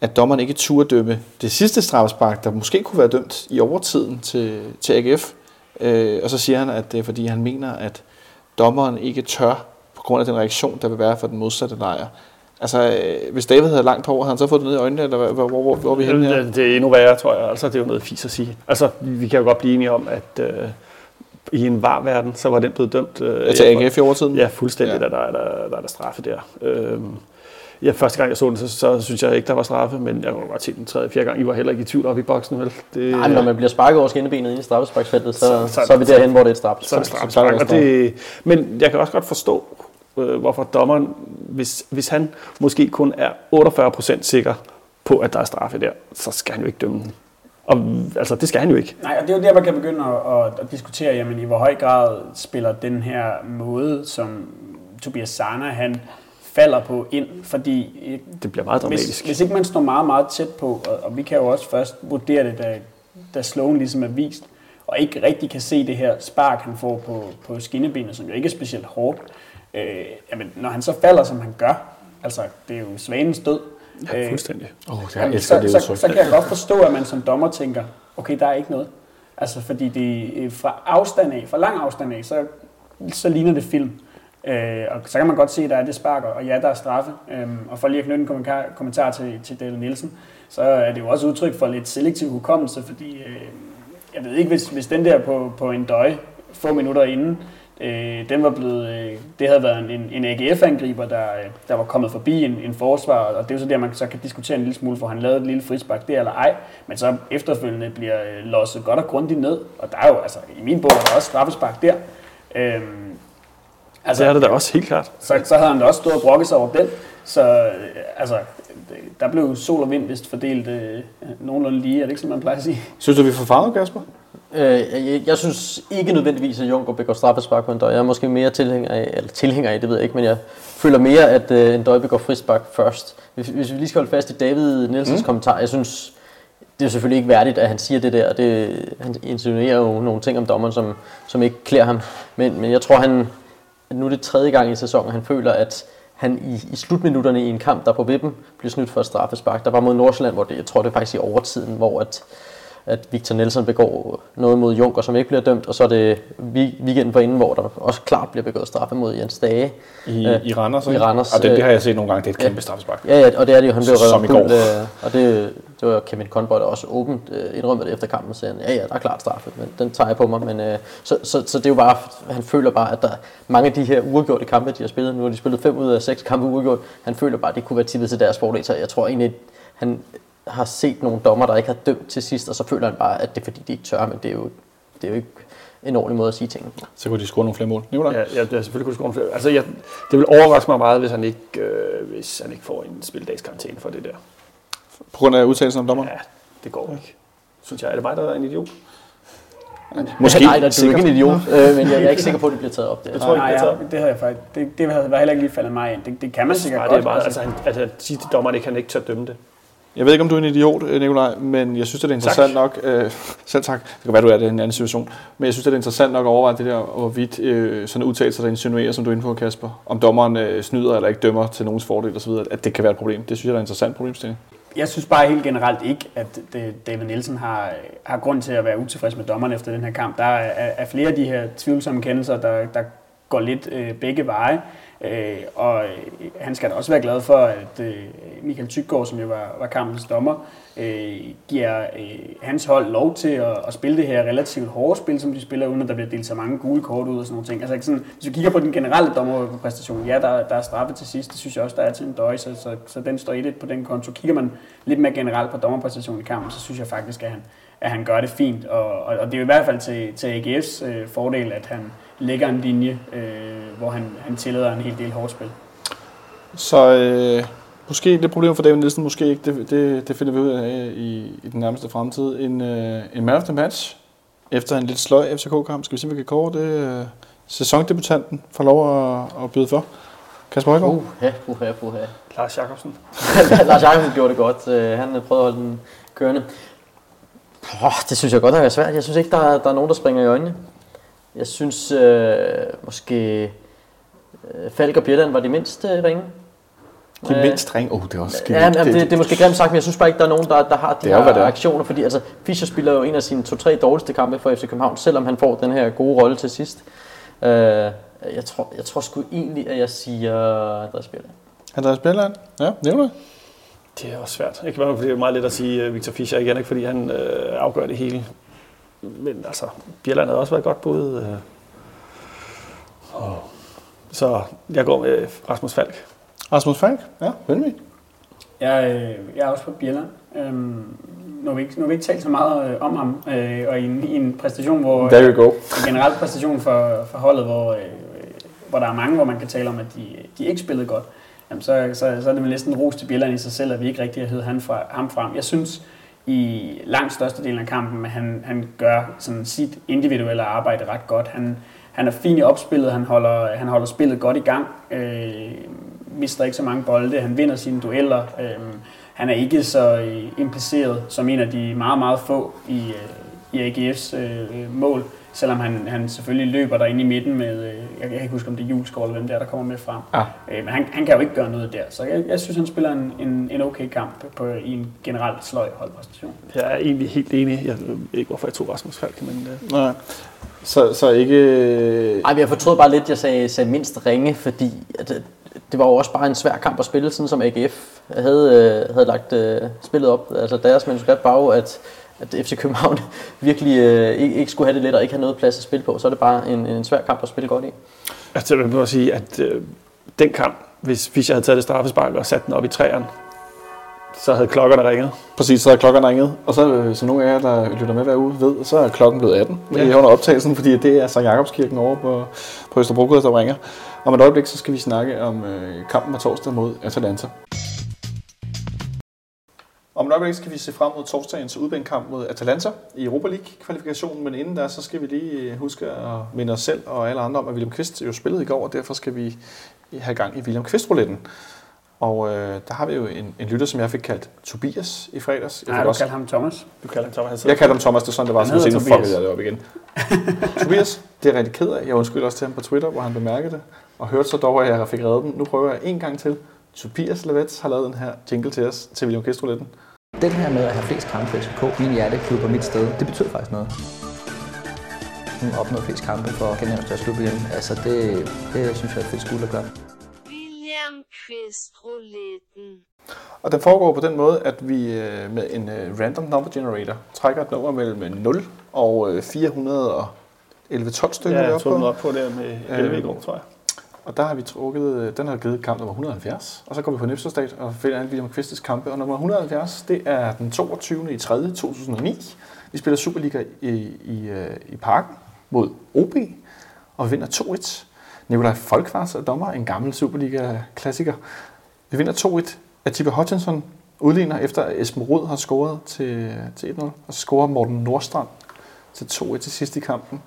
at dommeren ikke turde dømme det sidste straffespark, der måske kunne være dømt i overtiden til, til AGF. Øh, og så siger han, at det er fordi, han mener, at dommeren ikke tør på grund af den reaktion, der vil være for den modsatte lejr. Altså, øh, hvis David havde langt på over, havde han så fået det ned i øjnene, eller hvor, hvor, hvor, hvor, er vi henne her? Det, det er endnu værre, tror jeg. Altså, det er jo noget fis at sige. Altså, vi kan jo godt blive enige om, at øh, i en var verden, så var den blevet dømt. Øh, Til jeg tror- AGF i overtiden? Ja, fuldstændig, Ja. ja. Der, der, er der, der er der straffe der. Øhm, ja, første gang jeg så den, så, så synes jeg ikke, der var straffe, men jeg kunne godt se den tredje, fjerde gang. I var heller ikke i tvivl op i boksen, vel? Det, Nej, men når man bliver sparket over skinnebenet ind i straffesparksfeltet, så, så, Så- så- så, er vi derhen, hvor det er et straf. så er det så er straffespark. det Og det, men jeg kan også godt forstå, øh, hvorfor dommeren, hvis, hvis han måske kun er 48% sikker på, at der er straffe der, så skal han jo ikke dømme den. Og altså, det skal han jo ikke. Nej, og det er jo der, man kan begynde at, at, at diskutere, jamen, i hvor høj grad spiller den her måde, som Tobias Sana han falder på ind, fordi øh, Det bliver meget hvis, dramatisk. hvis ikke man står meget, meget tæt på, og, og vi kan jo også først vurdere det, da, da slowen ligesom er vist, og ikke rigtig kan se det her spark, han får på, på skinnebenet, som jo ikke er specielt hårdt, øh, jamen, når han så falder, som han gør, altså det er jo svanens død, Ja, fuldstændig. Oh, jeg Jamen, elsker så, det så, udtryk. så kan jeg godt forstå, at man som dommer tænker, okay, der er ikke noget. Altså, fordi det øh, fra afstand af, fra lang afstand af, så, så ligner det film. Øh, og så kan man godt se, at der er det sparker, og ja, der er straffe. Øhm, og for lige at knytte en kommentar, kommentar til, til Dale Nielsen, så er det jo også udtryk for lidt selektiv hukommelse, fordi øh, jeg ved ikke, hvis, hvis den der på, på en døj, få minutter inden, øh, den var blevet, øh, det havde været en, en AGF-angriber, der, øh, der var kommet forbi en, en forsvar, og det er jo så der, man så kan diskutere en lille smule, for han lavede et lille frispark der eller ej, men så efterfølgende bliver øh, losset godt og grundigt ned, og der er jo, altså i min bog er der også straffespark der. Øhm, Altså, det er det da også helt klart. så, så havde han da også stået og brokket sig over den. Så øh, altså, der blev sol og vind vist fordelt øh, nogenlunde lige. Er det ikke, som man plejer at sige? Synes du, vi får farvet, Kasper? Øh, jeg, jeg synes ikke nødvendigvis, at Junker begår straffespark på en døj. Jeg er måske mere tilhænger af, eller tilhænger af, det ved jeg ikke, men jeg føler mere, at øh, en døj begår frispark først. Hvis, hvis vi lige skal holde fast i David Nielsens mm. kommentar, jeg synes, det er selvfølgelig ikke værdigt, at han siger det der. Det, han insinuerer jo nogle ting om dommeren, som, som ikke klæder ham. Men, men jeg tror, han, at nu er det tredje gang i sæsonen, han føler, at han i, i slutminutterne i en kamp, der på vippen, blev snydt for et straffespark. Der var mod Nordsjælland, hvor det, jeg tror det er faktisk i overtiden, hvor at, at Victor Nielsen begår noget mod Junker, som ikke bliver dømt, og så er det weekenden forinden, hvor der også klart bliver begået straffe mod Jens Dage. I, Øh, i Randers, i? Randers, Og det, øh, det har jeg set nogle gange. Det er et ja. kæmpe straffespark. Ja, ja, og det er det jo, han blev Som reddet gul, øh, og det, det var Kevin Conboy, der også åbent øh, indrømmede det efter kampen, sagde han, ja, ja, der er klart straffe, men den tager jeg på mig, men øh, så, så, så, det er jo bare, han føler bare, at der mange af de her uafgjorte kampe, de har spillet, nu har de spillet fem ud af seks kampe uafgjort, han føler bare, at det kunne være tippet til deres fordel, så jeg tror egentlig, han har set nogle dommer, der ikke har dømt til sidst, og så føler han bare, at det er fordi, de ikke tør, men det er jo, det er jo ikke en ordentlig måde at sige tingene på. Så kunne de score nogle flere mål. Nikolaj? Ja, ja, det er selvfølgelig kunne score flere. Altså, jeg, det vil overraske mig meget, hvis han ikke, øh, hvis han ikke får en spildagskarantæne for det der. På grund af udtalelsen om dommeren? Ja, det går ikke. Synes jeg, er det mig, der er en idiot? Måske. Nej, der er du ikke en idiot, øh, men jeg, jeg er ikke sikker på, at det bliver taget op der. Jeg tror ikke, det er ja, taget. det havde jeg faktisk. Det, det havde var heller ikke lige faldet mig ind. Det, det kan man sikkert Nej, godt. det er meget, altså, han, altså, at sige til dommeren, ikke, han ikke tør dømme det. Jeg ved ikke, om du er en idiot, øh, Nikolaj, men jeg synes, det er interessant nok. Øh, selv tak. Det kan være, du er det i en anden situation. Men jeg synes, det er interessant nok at overveje det der, hvorvidt øh, sådan udtalelser, der insinuerer, som du er inde på, Kasper, om dommeren øh, snyder eller ikke dømmer til nogens fordel osv., at det kan være et problem. Det synes jeg er en interessant problemstilling. Jeg synes bare helt generelt ikke, at det, David Nielsen har, har grund til at være utilfreds med dommeren efter den her kamp. Der er, er flere af de her tvivlsomme kendelser, der, der går lidt øh, begge veje. Øh, og øh, han skal da også være glad for, at øh, Michael Tyggaard, som jo var, var kampens dommer, øh, giver øh, hans hold lov til at, at spille det her relativt hårde spil, som de spiller, uden at der bliver delt så mange gule kort ud og sådan nogle ting. Altså, sådan, hvis vi kigger på den generelle dommerpræstation, ja, der, der er straffe til sidst, det synes jeg også, der er til en døj, så, så, så den står i det på den konto. Kigger man lidt mere generelt på dommerpræstationen i kampen, så synes jeg faktisk, at han, at han gør det fint. Og, og, og det er jo i hvert fald til, til AGF's øh, fordel, at han lægger en linje, øh, hvor han, han tillader en hel del hårdt spil. Så øh, måske det problem for David Nielsen, måske ikke. Det, det, det finder vi ud af i, i den nærmeste fremtid. En, øh, en man of the match efter en lidt sløj FCK-kamp. Skal vi se, om vi kan kåre det? Øh, sæsondebutanten får lov at, at byde for. Kasper Højgaard? Uh. Uha, uha, uha. Lars Jakobsen. Lars Jacobsen gjorde det godt. Øh, Han prøvede at holde den kørende. Oh, det synes jeg godt har været svært. Jeg synes ikke, der er, der er nogen, der springer i øjnene. Jeg synes øh, måske øh, Falk og Bjelland var de mindst øh, ringe. De Øh, mindst ring. Oh, det er også Ja, jamen, det, det, er måske grimt sagt, men jeg synes bare ikke, der er nogen, der, der har de Det er det her er. aktioner. Fordi altså, Fischer spiller jo en af sine to-tre dårligste kampe for FC København, selvom han får den her gode rolle til sidst. Øh, jeg, tror, jeg tror sgu egentlig, at jeg siger Andreas Bjelland. Andreas Bjelland? Ja, nævner Det er også svært. Ikke bare, fordi det er meget let at sige uh, Victor Fischer igen, ikke fordi han øh, afgør det hele. Men altså, Bjelland havde også været et godt bud. Øh. Oh. Så jeg går med Rasmus Falk. Rasmus Falk? Ja, Venvig. Jeg, øh, jeg er også på Bjelland. Øhm, nu har vi ikke, nu har vi ikke talt så meget øh, om ham, øh, og i en, i en præstation, hvor... There you go. en generel præstation for, for holdet, hvor, øh, hvor der er mange, hvor man kan tale om, at de, de ikke spillede godt, jamen så, så, så er det vel næsten ros til Bjelland i sig selv, at vi ikke rigtig har hævet fra, ham frem. Jeg synes i langt størstedelen af kampen, men han, han gør sådan sit individuelle arbejde ret godt. Han, han er fin i opspillet, han holder, han holder spillet godt i gang, øh, mister ikke så mange bolde, han vinder sine dueller. Øh, han er ikke så øh, impliceret som en af de meget, meget få i, øh, i AGF's øh, mål, selvom han, han selvfølgelig løber der ind i midten med, øh, jeg kan ikke huske om det er Juleskov eller hvem der, der kommer med frem. Ah. Øh, men han, han kan jo ikke gøre noget der, så jeg, jeg synes, han spiller en, en, en okay kamp på, i en generelt sløj holdpræstation. Jeg er egentlig helt enig. Jeg ved ikke, hvorfor jeg tog Rasmus Falk, men øh, Nej. Så, så ikke... Ej, men jeg fortrød bare lidt, jeg sagde, sagde mindst ringe, fordi at, det, det var jo også bare en svær kamp at spille, sådan som AGF havde, øh, havde lagt øh, spillet op. Altså deres manuskript var jo, at, at FC København virkelig øh, ikke, ikke skulle have det let og ikke have noget plads at spille på. Så er det bare en, en svær kamp at spille godt i. altså, jeg vil bare sige, at øh, den kamp, hvis Fischer havde taget det straffespark og sat den op i træerne, så havde klokkerne ringet. Præcis, så er klokken ringet. Og så, øh, som nogle af jer, der lytter med hver uge, ved, så er klokken blevet 18 ja. Ja. under optagelsen, fordi det er Sankt Jakobskirken over på, på Østerbrogade, der ringer. Om et øjeblik, så skal vi snakke om øh, kampen på torsdag mod Atalanta. Om et øjeblik skal vi se frem mod torsdagens udbanekamp mod Atalanta i Europa League-kvalifikationen, men inden da, så skal vi lige huske at minde os selv og alle andre om, at William Kvist jo spillede i går, og derfor skal vi have gang i William Kvist-rouletten. Og øh, der har vi jo en, en lytter, som jeg fik kaldt Tobias i fredags. Jeg Nej, du også, kalder ham Thomas. Du kalder han Thomas. jeg kaldte ham Thomas, det er sådan, det var, Han så nu fuckede jeg det op igen. Tobias, det er jeg rigtig ked af. Jeg undskylder også til ham på Twitter, hvor han bemærkede det, og hørte så dog, at jeg fik reddet den. Nu prøver jeg en gang til. Tobias Lavets har lavet den her jingle til os, til William Kvist-rouletten. Den her med at have flest kampe FCK, min hjerteklub og mit sted, det betyder faktisk noget. Hun opnået flest kampe for Genævns deres klub igen. Altså det, det synes jeg er et fedt skuld at gøre. William Rouletten. Og den foregår på den måde, at vi øh, med en øh, random number generator trækker et nummer mellem 0 og øh, 411 12 stykker. Ja, jeg tog den på. op på der med 11 i går, tror jeg. Og der har vi trukket, øh, den har givet kamp nummer 170. Og så går vi på Nipselstat og finder alle William Kvistes kampe. Og nummer 170, det er den 22. i 3. 2009. Vi spiller Superliga i, i, øh, i parken mod OB, og vi vinder 2-1. Nikolaj Folkvars er dommer, en gammel Superliga-klassiker. Vi vinder 2-1. Atiba Hutchinson udligner efter at Esben Rød har scoret til, til 1-0, og så scorer Morten Nordstrand til 2-1 til sidst i kampen.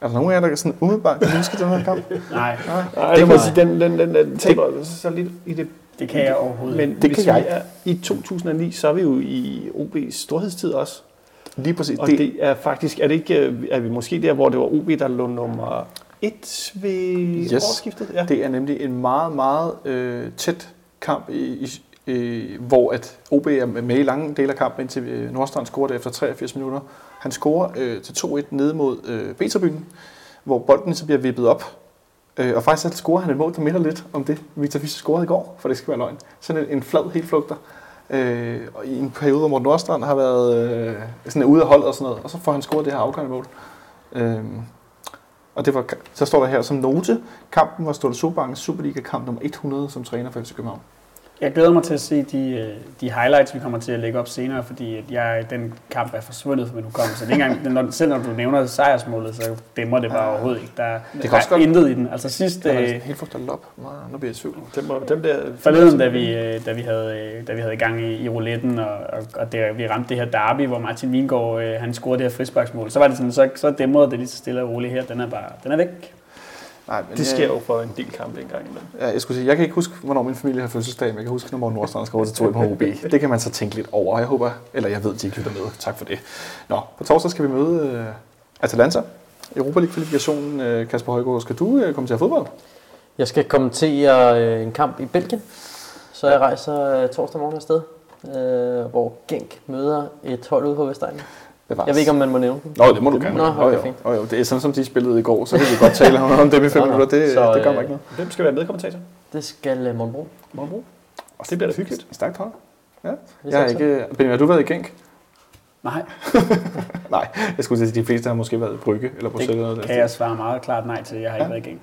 Er der nogen af jer, der sådan umiddelbart kan huske den her kamp? Nej, Nej. Det må sige, den, den, den, den taber så lidt i det. det kan jeg overhovedet Men. Det kan jeg. er i 2009, så er vi jo i OB's storhedstid også. Lige præcis. Og det, det er faktisk, er det ikke, øh, er vi måske der, hvor det var OB, der lå nummer et ved Yes. årsskiftet? Ja. Det er nemlig en meget, meget øh, tæt kamp, i, i, i, hvor at OB er med i lange dele af kampen, indtil øh, Nordstrand scorer det efter 83 minutter. Han scorer øh, til 2-1 nede mod øh, B-tribunen, hvor bolden så bliver vippet op. Øh, og faktisk så scorer han et mål, der minder lidt om det, Victor Fischer scorede i går, for det skal være løgn. Sådan en, en flad helt flugter. Øh, og i en periode, hvor Morten Nordstrand har været øh, sådan ude af holdet og sådan noget, og så får han scoret det her afgørende mål. Øh, og det var, så står der her som note, kampen var Ståle Sobangens Superliga-kamp nummer 100 som træner for FC København. Jeg glæder mig til at se de, øh, de highlights, vi kommer til at lægge op senere, fordi at jeg, den kamp er forsvundet fra min hukommelse. Det engang, når, selv når du nævner sejrsmålet, så dæmmer det bare overhovedet ikke. Der, Det der er godt- intet i den. Altså sidst, Det er øh, helt lop. Nå, Nu bliver jeg i tvivl. Dem, dem der, Forleden, da vi, øh, da vi, havde, øh, da vi havde gang i, i rouletten, og, og, og der, vi ramte det her derby, hvor Martin Vingård han scorede det her frisparksmål, så var det sådan, så, så dæmrede det lige så stille og roligt her. Den er bare, den er væk. Nej, men det sker jo for en del kampe en gang imellem. Ja, jeg skulle sige, jeg kan ikke huske, hvornår min familie har fødselsdag, men jeg kan huske, når Morten Nordstrand skal over til 2 på OB. Det kan man så tænke lidt over, jeg håber, eller jeg ved, de ikke lytter med. Tak for det. Nå, på torsdag skal vi møde uh, Atalanta. Europa League-kvalifikationen. Uh, Kasper Højgaard, skal du uh, komme til at fodbold? Jeg skal kommentere øh, en kamp i Belgien, så jeg rejser øh, torsdag morgen afsted, øh, hvor Genk møder et hold ude på Vestegnen. Bevares. Jeg ved ikke, om man må nævne dem. Nå, det må du gerne. Nå, okay, jo, fint. jo, jo, det er sådan, som de spillede i går, så kan vi godt tale om, dem i fem minutter. Det, Så, det gør mig øh, ikke noget. Hvem skal være medkommentator? Det skal øh, Morten Bro. Morgenbro. Og det bliver da hyggeligt. Stærkt hold. Ja. Det Jeg har satser. ikke... Benjamin, har du været i Genk? Nej, Nej, jeg skulle sige, at de fleste har måske været i Brygge eller Bruxelles. eller noget af den kan jeg svare meget klart nej til. Jeg har ikke Ja. været i Genk.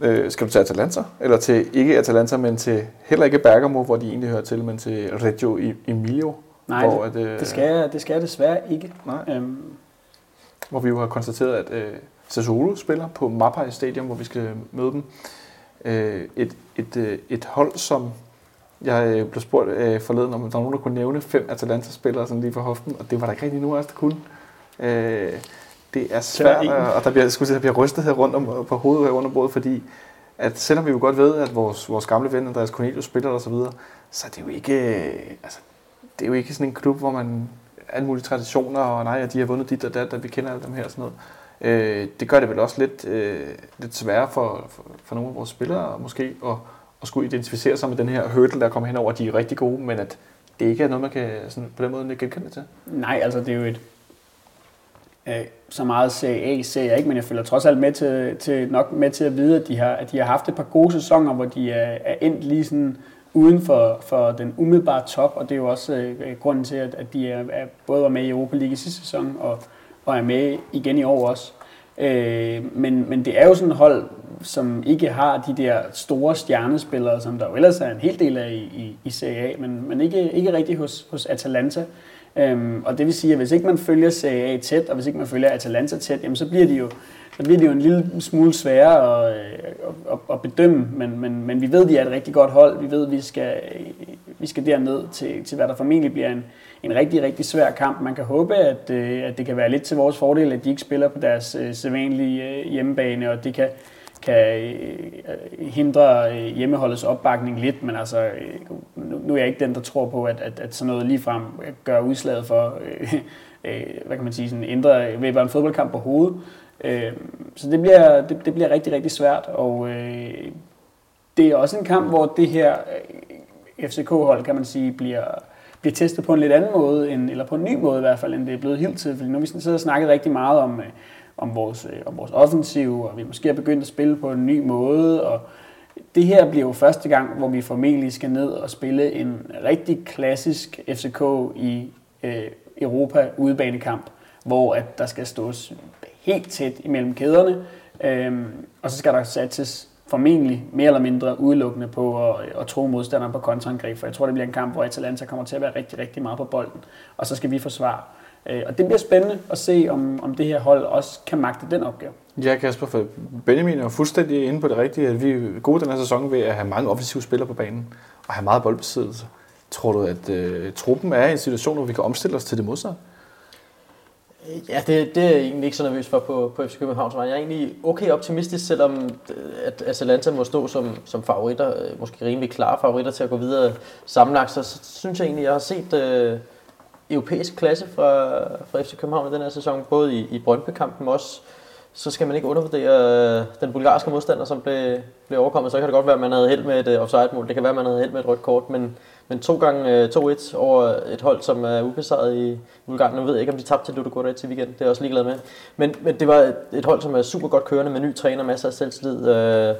Øh, skal du til Atalanta? Eller til, ikke Atalanta, men til heller ikke Bergamo, hvor de egentlig hører til, men til Reggio I- Emilia? Nej, hvor, det, at, øh, det, skal det skal jeg desværre ikke. Nej, Øhm, hvor vi jo har konstateret, at øh, Sassuolo spiller på Mapai Stadium, hvor vi skal møde dem. Øh, et, et, øh, et hold, som jeg øh, blev spurgt øh, forleden, om der var nogen, der kunne nævne fem Atalanta-spillere sådan lige for hoften, og det var der ikke rigtig nogen af os, der kunne. Øh, det er svært, og der bliver, skulle sige, der bliver rystet her rundt om, på hovedet her under bordet, fordi at selvom vi jo godt ved, at vores, vores gamle ven, Andreas Cornelius, spiller der og så videre, så er det jo ikke, øh, altså, det er jo ikke sådan en klub, hvor man alle mulige traditioner, og nej, at de har vundet dit og dat, og vi kender alle dem her og sådan noget. Øh, det gør det vel også lidt, øh, lidt sværere for, for, for nogle af vores spillere måske at, at skulle identificere sig med den her hurdle, der kommer hen over, at de er rigtig gode, men at det ikke er noget, man kan sådan, på den måde genkende til. nej, altså det er jo et... Øh, så meget Serie A ser jeg ikke, men jeg føler trods alt med til, til, nok med til at vide, at de, har, at de har haft et par gode sæsoner, hvor de er, er endt lige sådan uden for, for den umiddelbare top, og det er jo også øh, grunden til, at, at de er, er, både var med i Europa League i sidste sæson, og, og er med igen i år også. Øh, men, men det er jo sådan et hold, som ikke har de der store stjernespillere, som der jo ellers er en hel del af i, i, i Serie A, men, men ikke, ikke rigtig hos, hos Atalanta. Øhm, og det vil sige, at hvis ikke man følger Serie A tæt, og hvis ikke man følger Atalanta tæt, jamen så bliver de jo, der bliver det jo en lille smule sværere øh, at, at, at bedømme, men, men, men vi ved, at de er et rigtig godt hold. Vi ved, at vi skal, øh, vi skal derned til, til, hvad der formentlig bliver en, en rigtig, rigtig svær kamp. Man kan håbe, at, øh, at det kan være lidt til vores fordel, at de ikke spiller på deres sædvanlige hjemmebane, og det kan, kan hindre hjemmeholdets opbakning lidt, men altså, nu, er jeg ikke den, der tror på, at, at, at sådan noget ligefrem gør udslaget for, øh, hvad kan man sige, sådan ændre ved en fodboldkamp på hovedet. Øh, så det bliver, det, det bliver rigtig, rigtig svært, og øh, det er også en kamp, hvor det her øh, FCK-hold, kan man sige, bliver, bliver testet på en lidt anden måde, end, eller på en ny måde i hvert fald, end det er blevet helt til. Fordi nu har vi sådan siddet og snakket rigtig meget om, øh, om, vores, øh, om vores offensiv, og vi måske har begyndt at spille på en ny måde, og det her bliver jo første gang, hvor vi formentlig skal ned og spille en rigtig klassisk FCK i øh, Europa udebanekamp, hvor at der skal stås helt tæt imellem kæderne, øhm, og så skal der satses formentlig mere eller mindre udelukkende på at, at tro modstanderen på kontraangreb, for jeg tror, det bliver en kamp, hvor Atalanta kommer til at være rigtig, rigtig meget på bolden, og så skal vi forsvare. Øh, og det bliver spændende at se, om, om det her hold også kan magte den opgave. Ja, Kasper, for Benjamin er jo fuldstændig inde på det rigtige, at vi er gode den her sæson ved at have mange offensive spillere på banen og have meget boldbesiddelse. Tror du, at øh, truppen er i en situation, hvor vi kan omstille os til det modsatte? Ja, det, det er jeg egentlig ikke så nervøs for på, på FC Københavns vej. Jeg er egentlig okay optimistisk, selvom øh, at Atalanta må stå som, som favoritter, øh, måske rimelig klare favoritter til at gå videre sammenlagt, så, så synes jeg egentlig, at jeg har set øh, europæisk klasse fra, fra FC København i den her sæson, både i, i Brøndby-kampen også, så skal man ikke undervurdere øh, den bulgarske modstander, som blev, blev overkommet. Så kan det godt være, at man havde held med et øh, offside-mål. Det kan være, at man havde held med et rødt kort, men, men to gange øh, 2-1 over et hold, som er ubesejret i Bulgarien. Nu ved jeg ikke, om de tabte til Ludogorets til weekend. Det er jeg også ligeglad med. Men, men det var et, et hold, som er super godt kørende med ny træner, masser af selvtillid. Øh,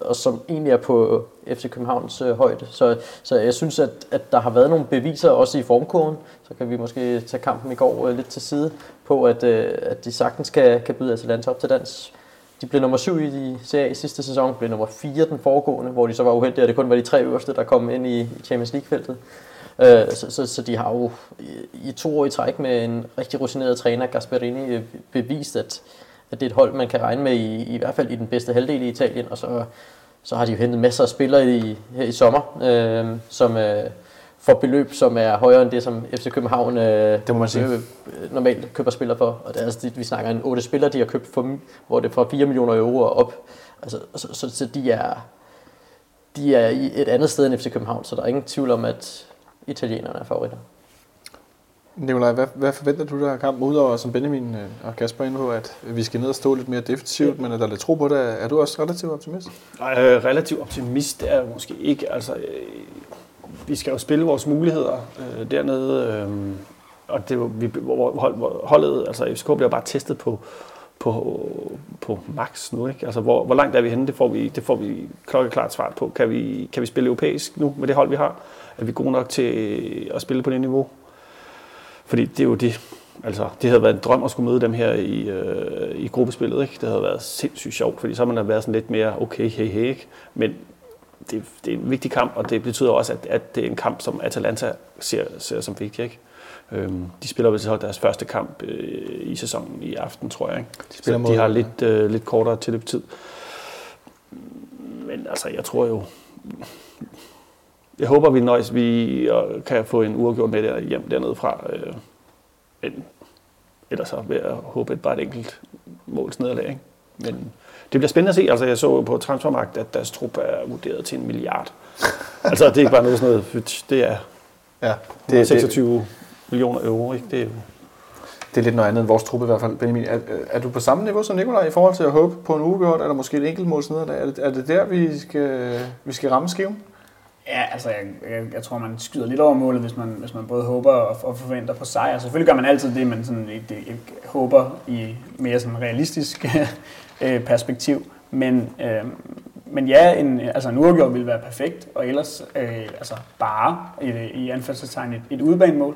og som egentlig er på FC Københavns øh, højde. Så, så jeg synes, at, at der har været nogle beviser også i formkurven, Så kan vi måske tage kampen i går øh, lidt til side på, at, øh, at de sagtens kan, kan byde Atalanta op til dans. De blev nummer 7 i de serie i sidste sæson, blev nummer 4 den foregående, hvor de så var uheldige, og det kun var de tre øverste, der kom ind i Champions League-feltet. Øh, så, så, så de har jo i, i to år i træk med en rigtig rutineret træner, Gasperini, øh, bevist, at, at det er et hold, man kan regne med i, i hvert fald i den bedste halvdel i Italien, og så, så har de jo hentet masser af spillere i, her i sommer, øh, som øh, får beløb, som er højere end det, som FC København øh, Det må man sige. øh, normalt køber spillere for. Og det er altså, vi snakker en otte spillere, de har købt for, hvor det er fra 4 millioner euro og op. Altså, så, så, så de er de er i et andet sted end FC København, så der er ingen tvivl om, at italienerne er favoritter. Nikolaj, hvad, hvad forventer du der af kampen, udover som Benjamin øh, og Kasper er inde på, at vi skal ned og stå lidt mere defensivt, men at der er lidt tro på det. Er du også relativt optimist? Nej, øh, relativt optimist er jeg måske ikke. Altså, øh, vi skal jo spille vores muligheder øh, dernede, øh, og det vi, hold, holdet, altså FCK bliver bare testet på, på, på max nu, ikke? Altså, hvor, hvor langt er vi henne, det får vi, det får vi klokkeklart svar på. Kan vi, kan vi spille europæisk nu med det hold, vi har? Er vi gode nok til at spille på det niveau? Fordi det er jo det, altså det havde været en drøm at skulle møde dem her i, øh, i gruppespillet, ikke? Det havde været sindssygt sjovt, fordi så har havde været sådan lidt mere, okay, hey, hey, ikke? Men det, det er en vigtig kamp, og det betyder også, at, at det er en kamp, som Atalanta ser, ser som vigtig, ikke? Øhm, de spiller vel så deres første kamp øh, i sæsonen i aften, tror jeg, ikke? De, spiller mod- de har lidt, øh, lidt kortere tilløbstid. Men altså, jeg tror jo, jeg håber, vi nøjes, vi kan få en uafgjort med der hjem dernede fra. Øh, men ellers så vil jeg håbe et bare et enkelt måls nederlag. Ikke? Men bliver spændende at se. Altså, jeg så på Transfermarkt, at deres trup er vurderet til en milliard. altså, det er ikke bare noget sådan noget, det er Ja, det er 26 millioner euro. Ikke? Det er jo, Det er lidt noget andet end vores truppe i hvert fald. Benjamin, er, er du på samme niveau som Nikolaj i forhold til at håbe på en ugegjort, eller måske et enkelt mål nederlag? Er det, er det der, vi skal, vi skal ramme skiven? Ja, altså jeg, jeg, jeg tror, man skyder lidt over målet, hvis man, hvis man både håber og, og forventer på sejr. Selvfølgelig gør man altid det, man sådan et, et, et, håber i mere sådan realistisk øh, perspektiv. Men, øh, men ja, en, altså en uafgjort ville være perfekt, og ellers øh, altså bare et, i anførselstegn et, et udbanemål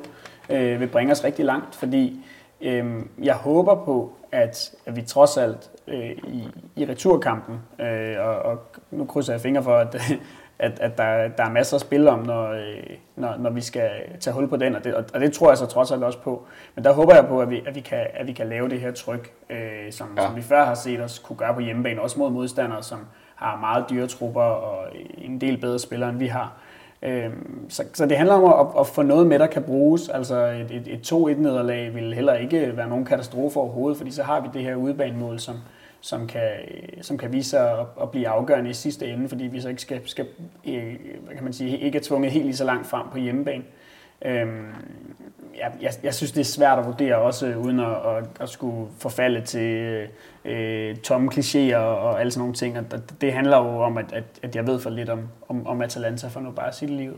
øh, vil bringe os rigtig langt, fordi øh, jeg håber på, at, at vi trods alt øh, i, i returkampen, øh, og, og nu krydser jeg fingre for, at, at, at der, der er masser at spille om, når, øh, når, når vi skal tage hul på den, og det, og, det tror jeg så trods alt også på. Men der håber jeg på, at vi, at vi, kan, at vi kan lave det her tryk, øh, som, Ja. som vi før har set os kunne gøre på hjemmebane, også mod modstandere, som har meget dyre trupper og en del bedre spillere, end vi har. Øhm, så, så det handler om at, at få noget med, der kan bruges. Altså et, et, et 2-1-nederlag vil heller ikke være nogen katastrofe overhovedet, fordi så har vi det her udebanemål, som, som, kan, som kan vise sig at, at blive afgørende i sidste ende, fordi vi så ikke skal, skal øh, hvad kan man sige, ikke er tvunget helt lige så langt frem på hjemmebane. Øhm, jeg, jeg, jeg synes, det er svært at vurdere, også øh, uden at, at, at skulle forfalde til øh, tomme klichéer og, og alle sådan nogle ting. Og det, det handler jo om, at, at, at jeg ved for lidt om, om, om Atalanta, for nu bare at sige.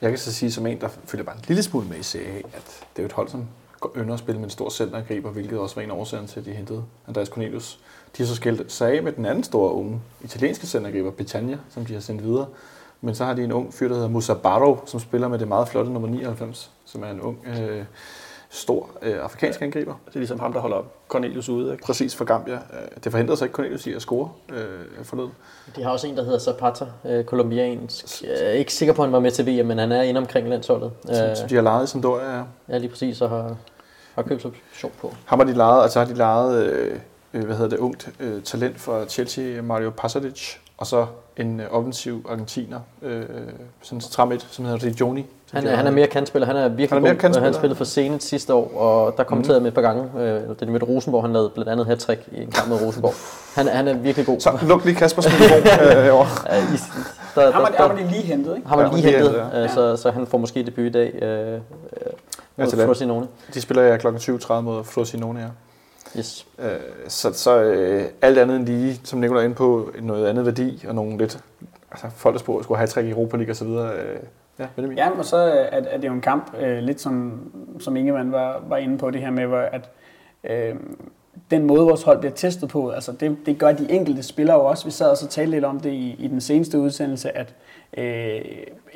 Jeg kan så sige som en, der følger bare en lille smule med i Serie at det er jo et hold, som ynder at spille med en stor centerangriber, hvilket også var en af årsagerne til, at de hentede Andreas Cornelius. De har så skilt sig af med den anden store unge italienske centerangriber, Britannia, som de har sendt videre. Men så har de en ung fyr, der hedder Musa Barrow, som spiller med det meget flotte nummer 99, som er en ung, øh, stor øh, afrikansk angriber. det er ligesom ham, der holder Cornelius ude. Ikke? Præcis for Gambia. Øh, Det forhindrede sig ikke Cornelius i at score øh, forleden. De har også en, der hedder Zapata, øh, kolumbiansk. Jeg er ikke sikker på, at han var med til VM, men han er inde omkring landsholdet. Som, Øh, som de har lejet i Sampdoria. ja, lige præcis, og har, Har købsoption på. Ham har de lejet, altså har de lejet, øh, øh, hvad hedder det, ungt øh, talent fra Chelsea, Mario Pasadic, og så en øh, offensiv argentiner, øh, sådan en centralmidt, som hedder Regioni. som Han de er, han er mere kantspiller. Han er virkelig Han er mere god. Han spillede for Zenit sidste år, og der kommenterede jeg med et par gange. Øh, det med Rosenborg, han lavede blandt andet hat i en kamp mod Rosenborg. Han, han er virkelig god. Så luk lige Kaspers mikrofon øh. Ja, i, der, Ham der, har, der, de lige hentet, ikke? har man Ja, lige hentet, hentet, øh, så, så han får måske debut i dag øh, øh, mod Atalanta. Frosinone. De spiller jeg kl. 20.30 mod Frosinone her. Yes. Øh, så så øh, alt andet end lige, som Nicolai er inde på, noget andet værdi, og nogle lidt, altså folk der spurgte, skulle have træk i Europa League og så videre. Øh, ja, Benjamin. Ja, og så er, er det jo en kamp, øh, lidt som, som Ingemann var, var inde på det her med, at øh, den måde, vores hold bliver testet på, altså det, det gør de enkelte spillere jo også. Vi sad og så talte lidt om det i, i den seneste udsendelse, at øh,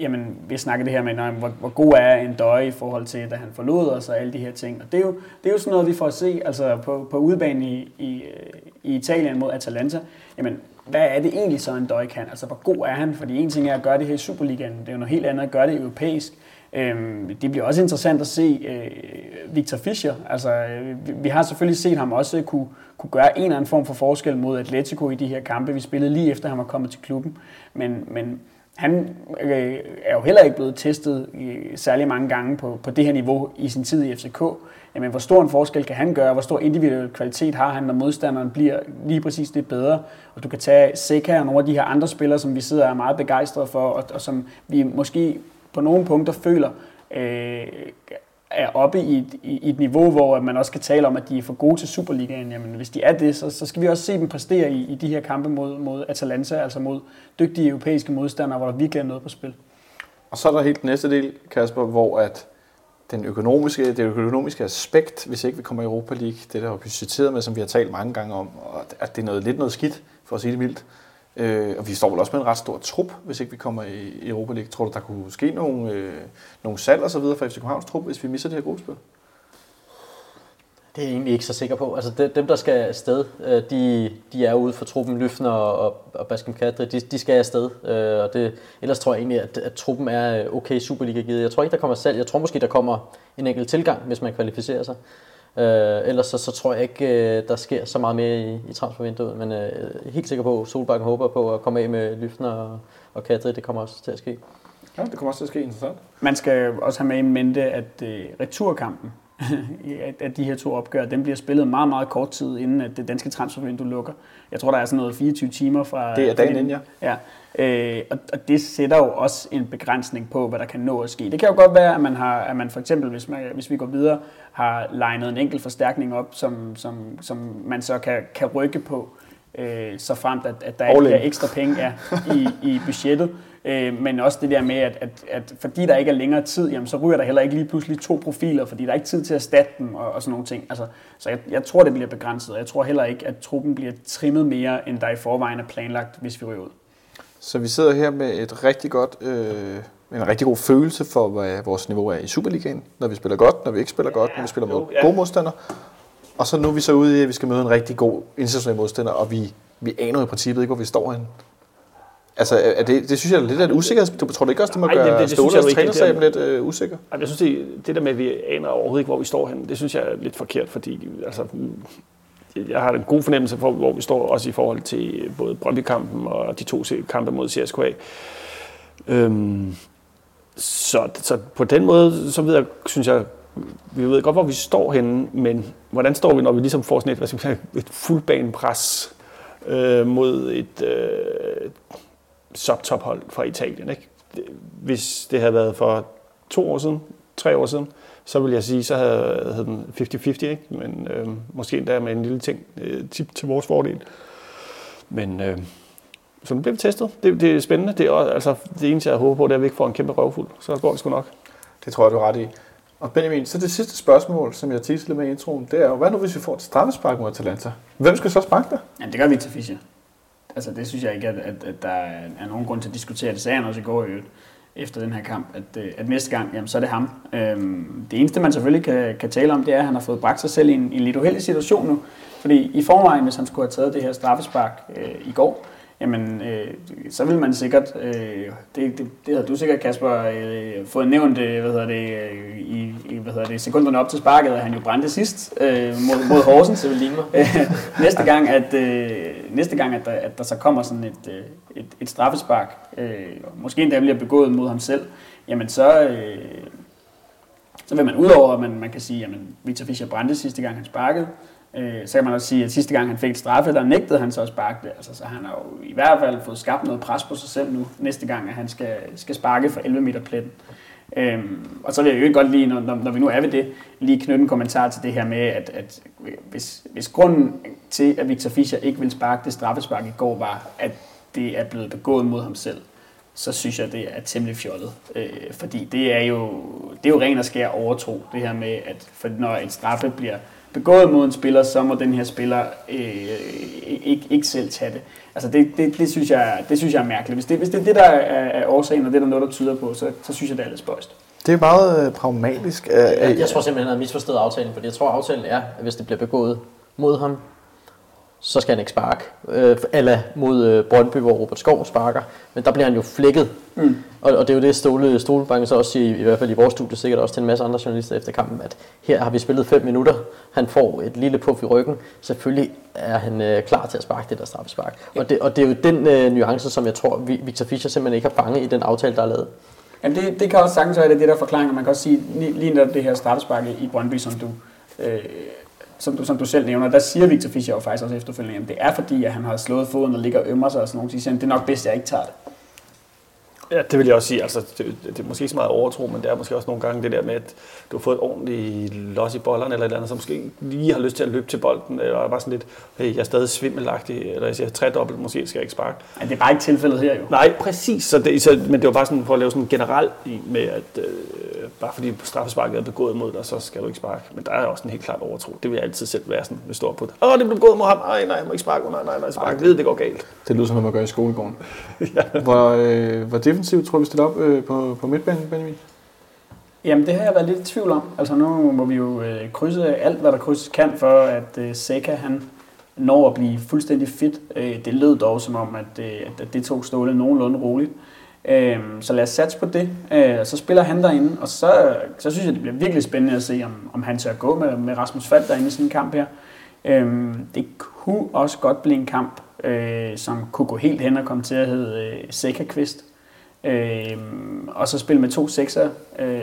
jamen, vi snakkede det her med, nej, hvor, hvor god er en døje i forhold til, da han forlod os og alle de her ting. Og det er jo, det er jo sådan noget, vi får at se altså på, på udbanen i, i, øh, i Italien mod Atalanta. Jamen, hvad er det egentlig så en døje kan? Altså, hvor god er han? Fordi en ting er at gøre det her i Superligaen, det er jo noget helt andet at gøre det europæisk. Øhm, det bliver også interessant at se øh, Victor Fischer. Altså, øh, vi, vi har selvfølgelig set ham også øh, kunne, kunne gøre en eller anden form for forskel mod Atletico i de her kampe. Vi spillede lige efter, han var kommet til klubben. Men, men han øh, er jo heller ikke blevet testet øh, særlig mange gange på, på det her niveau i sin tid i FCK. Jamen, hvor stor en forskel kan han gøre? Hvor stor individuel kvalitet har han, når modstanderen bliver lige præcis det bedre? Og du kan tage Seca og nogle af de her andre spillere, som vi sidder og er meget begejstrede for, og, og som vi måske på nogle punkter føler øh, er oppe i et, i et niveau, hvor man også kan tale om, at de er for gode til Superligaen. Jamen, hvis de er det, så, så skal vi også se dem præstere i, i de her kampe mod, mod Atalanta, altså mod dygtige europæiske modstandere, hvor der virkelig er noget på spil. Og så er der helt næste del, Kasper, hvor at den økonomiske, det økonomiske aspekt, hvis ikke vi kommer i Europa League, det der er budgetteret med, som vi har talt mange gange om, og at det er noget, lidt noget skidt, for at sige det mildt. Øh, og vi står vel også med en ret stor trup, hvis ikke vi kommer i, Europa League. Tror du, der kunne ske nogle, øh, nogle salg og så videre fra FC Københavns trup, hvis vi misser det her gruppespil? Det er jeg egentlig ikke så sikker på. Altså de- dem, der skal afsted, øh, de, de er ude for truppen, Løfner og, og Baskem Kadri, de, de skal afsted. Øh, Og det, ellers tror jeg egentlig, at, at truppen er øh, okay superliga givet. Jeg tror ikke, der kommer salg. Jeg tror måske, der kommer en enkelt tilgang, hvis man kvalificerer sig. Øh, ellers så, så tror jeg ikke, øh, der sker så meget mere i, i transfervinduet. Men øh, helt sikker på, at Solbakken håber på at komme af med Lyfner og, og Kadri. Det kommer også til at ske. Ja, det kommer også til at ske interessant. Man skal også have med i mente, at øh, returkampen at, de her to opgør, den bliver spillet meget, meget kort tid, inden at det danske transfervindue lukker. Jeg tror, der er sådan noget 24 timer fra... Det er dagen inden, ja. Ja, øh, og, og det sætter jo også en begrænsning på, hvad der kan nå at ske. Det kan jo godt være, at man, har, at man for eksempel, hvis, man, hvis vi går videre, har legnet en enkelt forstærkning op, som, som, som man så kan, kan rykke på, øh, så fremt at, at der er ekstra penge ja, i, i budgettet. Øh, men også det der med, at, at, at fordi der ikke er længere tid, jamen, så ryger der heller ikke lige pludselig to profiler, fordi der er ikke tid til at erstatte dem og, og sådan nogle ting. Altså, så jeg, jeg tror, det bliver begrænset, og jeg tror heller ikke, at truppen bliver trimmet mere, end der i forvejen er planlagt, hvis vi ryger ud. Så vi sidder her med et rigtig godt, øh, en rigtig god følelse for, hvad vores niveau er i Superligaen. Når vi spiller godt, når vi ikke spiller godt, når vi spiller mod ja. gode modstandere. Og så nu er vi så ude i, at vi skal møde en rigtig god international modstander, og vi, vi aner i princippet ikke, hvor vi står henne. Altså, er det, det synes jeg er lidt af et usikkerhed. Du tror du ikke også, det må Nej, gøre det- det- det synes jeg Ståle jo og ikke, det trænerstaben lidt øh, usikker? Jamen, Jeg synes, det, det der med, at vi aner overhovedet ikke, hvor vi står henne, det synes jeg er lidt forkert, fordi altså, jeg har en god fornemmelse for, hvor vi står, også i forhold til både Brøndby-kampen og de to kampe mod CSKA. Øhm, så, så på den måde, så ved jeg, synes jeg, vi ved godt, hvor vi står henne, men hvordan står vi, når vi ligesom får sådan et, hvad skal man sige, et fuldbanepres øh, mod et øh, subtophold fra Italien. Ikke? Hvis det havde været for to år siden, tre år siden, så vil jeg sige, så havde, havde den 50-50, ikke? men øh, måske endda med en lille ting øh, tip til vores fordel. Men øh, så nu bliver vi testet. Det, det er spændende. Det er også, altså, det eneste, jeg håber på, det er, at vi ikke får en kæmpe røvfuld. Så går det sgu nok. Det tror jeg, du er ret i. Og Benjamin, så det sidste spørgsmål, som jeg teasede med i introen, det er jo, hvad nu hvis vi får et straffespark mod Atalanta? Hvem skal så sparke der? Ja, det gør Victor Fischer. Altså, det synes jeg ikke, at, at, at der er nogen grund til at diskutere. Det sagde han også i går i øvrigt, efter den her kamp, at, øh, at næste gang, jamen, så er det ham. Øhm, det eneste, man selvfølgelig kan, kan tale om, det er, at han har fået bragt sig selv i en, i en lidt uheldig situation nu. Fordi i forvejen, hvis han skulle have taget det her straffespark øh, i går, jamen øh, så vil man sikkert, øh, det, det, det har du sikkert Kasper øh, fået nævnt, øh, hvad hedder det, øh, i, i hvad hedder det, sekunderne op til sparket, at han jo brændte sidst øh, mod, mod Horsens. Det vil ligne mig. Næste gang, at, øh, næste gang at, der, at der så kommer sådan et, øh, et, et straffespark, øh, måske endda bliver begået mod ham selv, jamen så, øh, så vil man udover, at man, man kan sige, at Victor Fischer brændte sidste gang, han sparkede, øh, så kan man også sige, at sidste gang han fik et straffe, der nægtede han så at sparke det. Altså, så han har jo i hvert fald fået skabt noget pres på sig selv nu, næste gang, at han skal, skal sparke for 11 meter pletten. Øhm, og så vil jeg jo ikke godt lige, når, når vi nu er ved det, lige knytte en kommentar til det her med, at, at hvis, hvis grunden til, at Victor Fischer ikke vil sparke det straffespark i går, var, at det er blevet begået mod ham selv, så synes jeg, det er temmelig fjollet. Øh, fordi det er, jo, det er jo ren og skær overtro, det her med, at for når en straffe bliver begået mod en spiller, så må den her spiller øh, ikke, ikke selv tage det. Altså det, det, det, synes jeg, det synes jeg er mærkeligt. Hvis det, hvis det er det, der er, er årsagen, og det er der noget, der tyder på, så, så synes jeg, det er lidt spøjst. Det er meget øh, pragmatisk. Øh, Jeg, jeg tror simpelthen, han har misforstået aftalen, fordi jeg tror, aftalen er, at hvis det bliver begået mod ham, så skal han ikke sparke. Øh, eller mod øh, Brøndby, hvor Robert Skov sparker. Men der bliver han jo flækket. Mm. Og, og det er jo det, Stole, Stolebanken så også siger, i, hvert fald i vores studie, sikkert også til en masse andre journalister efter kampen, at her har vi spillet 5 minutter. Han får et lille puff i ryggen. Selvfølgelig er han øh, klar til at sparke det der straffespark. Og det, og det er jo den øh, nuance, som jeg tror, Vi- Victor Fischer simpelthen ikke har fanget i den aftale, der er lavet. Jamen det, det kan også sagtens være, det er det der forklaring, man kan også sige, lige netop det her straffespark i Brøndby, som du, øh, som, du, som du selv nævner, der siger Victor Fischer jo faktisk også efterfølgende, at det er fordi, at han har slået foden og ligger og ømmer sig og sådan nogle ting. Det er nok bedst, at jeg ikke tager det. Ja, det vil jeg også sige. Altså, det, det er måske ikke så meget overtro, men det er måske også nogle gange det der med, at du har fået et ordentligt los i bollerne, eller et eller andet, som måske ikke lige har lyst til at løbe til bolden, eller bare sådan lidt, hey, jeg er stadig svimmelagtig, eller jeg siger tredobbelt, måske skal jeg ikke sparke. Ja, det er bare ikke tilfældet her jo. Nej, præcis. Så det, så, men det var bare sådan for at lave sådan en generel i med, at øh, bare fordi straffesparket er begået mod dig, så skal du ikke sparke. Men der er også en helt klart overtro. Det vil jeg altid selv være sådan, hvis du står på det. Åh, det blev begået mod ham. Nej, nej, jeg må ikke sparke. Nej, nej, nej, sparke. Jeg ved, det går galt. Det lyder som, at man gør i skolegården. hvor, øh, hvor defensivt tror vi stiller op øh, på, på midtbanen, Benjamin? Jamen, det har jeg været lidt i tvivl om. Altså, nu må vi jo øh, krydse alt, hvad der krydses kan, for at øh, Seca, han når at blive fuldstændig fit. Øh, det lød dog som om, at, øh, at det tog Ståle nogenlunde roligt. Øh, så lad os satse på det. Øh, så spiller han derinde, og så, så synes jeg, det bliver virkelig spændende at se, om, om han tør gå med, med Rasmus Falk derinde i sådan en kamp her. Øh, det kunne også godt blive en kamp, øh, som kunne gå helt hen og komme til at hedde øh, kvist. Øh, og så spille med to sekser. Øh,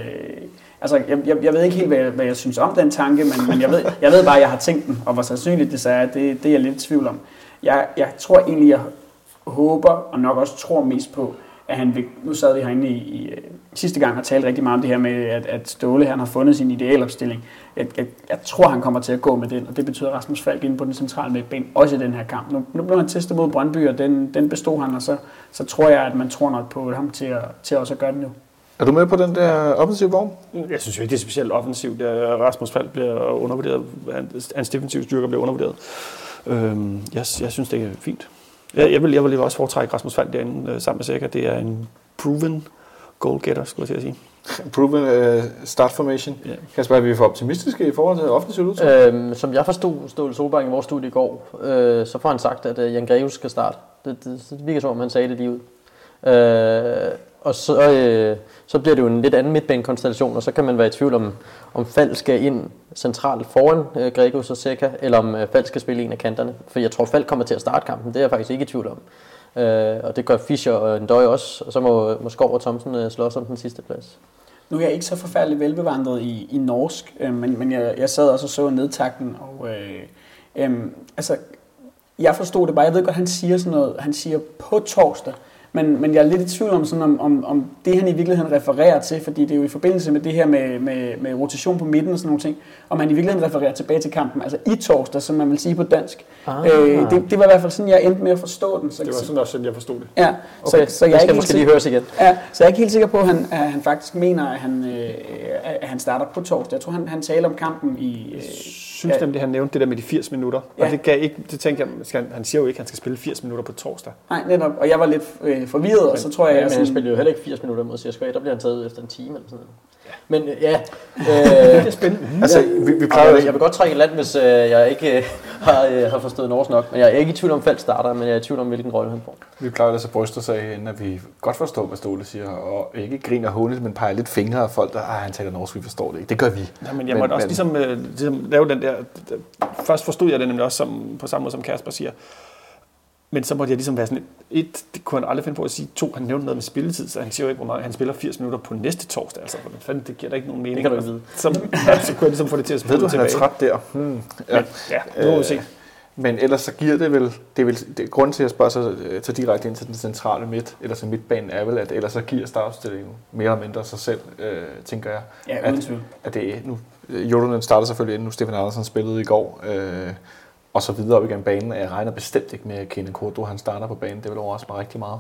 altså, jeg, jeg, jeg ved ikke helt, hvad jeg, hvad jeg synes om den tanke, men, men jeg, ved, jeg ved bare, at jeg har tænkt den, og hvor sandsynligt det så er, det, det er jeg lidt i tvivl om. Jeg, jeg tror egentlig, jeg håber, og nok også tror mest på, at han vil, nu sad vi herinde i, i øh, sidste gang og talte rigtig meget om det her med, at, at Ståle han har fundet sin idealopstilling. Jeg, jeg, jeg tror, han kommer til at gå med den, og det betyder Rasmus Falk inde på den centrale midtbane, også i den her kamp. Nu, nu blev han testet mod Brøndby, og den, den bestod han, og så, så tror jeg, at man tror nok på ham til, at, til også at gøre det nu. Er du med på den der offensive vogn? Jeg synes jo ikke, det er specielt offensivt. Rasmus Falk bliver undervurderet. Hans, hans defensive styrker bliver undervurderet. Øhm, jeg, jeg synes, det er fint. Jeg, jeg, vil, jeg vil også foretrække Rasmus Falk derinde øh, sammen med Sækker. Det er en proven goalgetter, skulle jeg til at sige. Proven uh, start formation. Ja. Kasper, er vi for optimistiske i forhold til offensivt udtryk? Øhm, som jeg forstod Ståle Solbakken i vores studie i går, øh, så får han sagt, at øh, Jan Greves skal starte. Det, det, det virker som om, han sagde det lige ud. Øh, og så, øh, så bliver det jo en lidt anden midtbanekonstellation, og så kan man være i tvivl om, om Fald skal ind centralt foran øh, Gregus og Seca, eller om øh, Fald skal spille en af kanterne. For jeg tror, Fald kommer til at starte kampen, det er jeg faktisk ikke i tvivl om. Øh, og det gør Fischer og Ndøj også, og så må, må Skov og Thomsen øh, slås om den sidste plads. Nu er jeg ikke så forfærdeligt velbevandret i, i norsk, øh, men, men jeg, jeg sad også og så nedtakten, og øh, øh, altså, jeg forstod det bare. Jeg ved godt, han siger sådan noget, han siger på torsdag, men, men jeg er lidt i tvivl om, sådan, om, om, om det, han i virkeligheden refererer til, fordi det er jo i forbindelse med det her med, med, med rotation på midten og sådan nogle ting, om han i virkeligheden refererer tilbage til kampen, altså i torsdag, som man vil sige på dansk. Ah. Øh, det, det var i hvert fald sådan, jeg endte med at forstå den. Så, Det var sådan også jeg forstod det. Ja, Okay, så, så jeg er det skal ikke helt måske sikker- lige høres igen. Ja, så jeg er ikke helt sikker på, at han, at han faktisk mener, at han, øh, at han starter på torsdag. Jeg tror, han, han taler om kampen i... Øh, synes Ja. nemlig, han nævnte det der med de 80 minutter. Ja. Og det, gav ikke, det tænkte jeg, skal, han- siger jo ikke, at han skal spille 80 minutter på torsdag. nej, netop. Og jeg var lidt øh, forvirret, og så tror jeg, Ja, jeg men han spiller jo heller ikke 80 minutter mod CSKA, der bliver han taget ud efter en time eller sådan noget. Men øh, ja, øh, Det er spændende. Altså, vi, vi plejer jeg, jeg vil godt trække i land, hvis øh, jeg ikke øh, har, øh, har forstået norsk nok. Men jeg er ikke i tvivl om Falk starter, men jeg er i tvivl om, hvilken rolle han får. Vi plejer ellers at bryste os af at vi godt forstår, hvad Ståle siger, og ikke griner hånligt, men peger lidt fingre af folk, der, ah, han taler norsk, vi forstår det ikke. Det gør vi. Ja, men jeg måtte også ligesom, øh, ligesom lave den der... Først forstod jeg det nemlig også som, på samme måde, som Kasper siger. Men så måtte jeg ligesom være sådan et, et det kunne han aldrig finde på at sige, to, han nævnte noget med spilletid, så han siger jo ikke, hvor meget, han spiller 80 minutter på næste torsdag, altså, hvordan fanden, det giver da ikke nogen mening. kan du vide. Så, ja, så kunne jeg ligesom få det til at Ved du, spille han er tilbage. træt der? Hmm. Ja. Men, ja, nu må vi se. Men ellers så giver det vel, det er vel, det, grunden til at spørge sig øh, tage direkte ind til den centrale midt, eller til midtbanen er vel, at ellers så giver startopstillingen mere eller mindre sig selv, øh, tænker jeg. Ja, at, at det nu, Jolonen starter selvfølgelig inden nu, Stefan Andersen spillede i går, øh, og så videre op igennem banen. Jeg regner bestemt ikke med, at Kene Kordo, han starter på banen. Det vil overraske mig rigtig meget.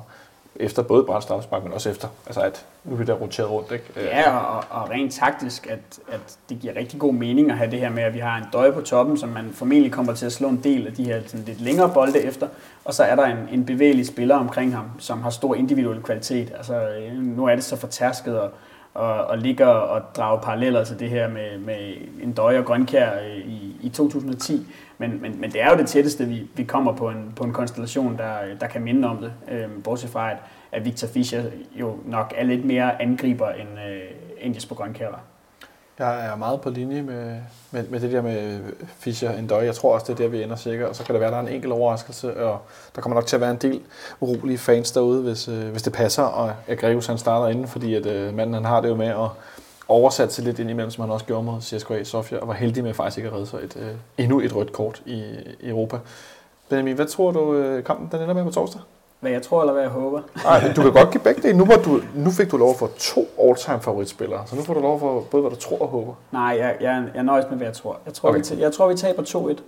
Efter både Brandt men også efter. Altså at nu bliver der roteret rundt, ikke? Øh. Ja, og, og rent taktisk, at, at det giver rigtig god mening at have det her med, at vi har en døje på toppen, som man formentlig kommer til at slå en del af de her sådan lidt længere bolde efter. Og så er der en, en bevægelig spiller omkring ham, som har stor individuel kvalitet. Altså, øh, nu er det så fortærsket og, og, og ligger og drager paralleller til det her med, med en døje og grønkær øh, i, i 2010. Men, men, men det er jo det tætteste, vi, vi kommer på en, på en konstellation, der, der kan minde om det. Øhm, bortset fra, at, at Victor Fischer jo nok er lidt mere angriber, end, øh, end Jesper Grønkær var. Jeg er meget på linje med, med, med det der med Fischer Endoy. Jeg tror også, det er der, vi ender sikkert. Og så kan der være, der er en enkelt overraskelse, og der kommer nok til at være en del urolige fans derude, hvis, øh, hvis det passer, og Agreus han starter inden, fordi at, øh, manden han har det jo med at oversætte sig lidt ind imellem, som han også gjorde mod CSKA Sofia, og var heldig med faktisk ikke at redde sig et, øh, endnu et rødt kort i, i Europa. Benjamin, hvad tror du, øh, kampen den ender med på torsdag? Hvad jeg tror, eller hvad jeg håber. Nej, du kan godt give begge dele. Nu, må du, nu fik du lov få to all-time favoritspillere, så nu får du lov få både, hvad du tror og håber. Nej, jeg, jeg, jeg nøjes med, hvad jeg tror. Jeg tror, Okay. vi, jeg tror vi taber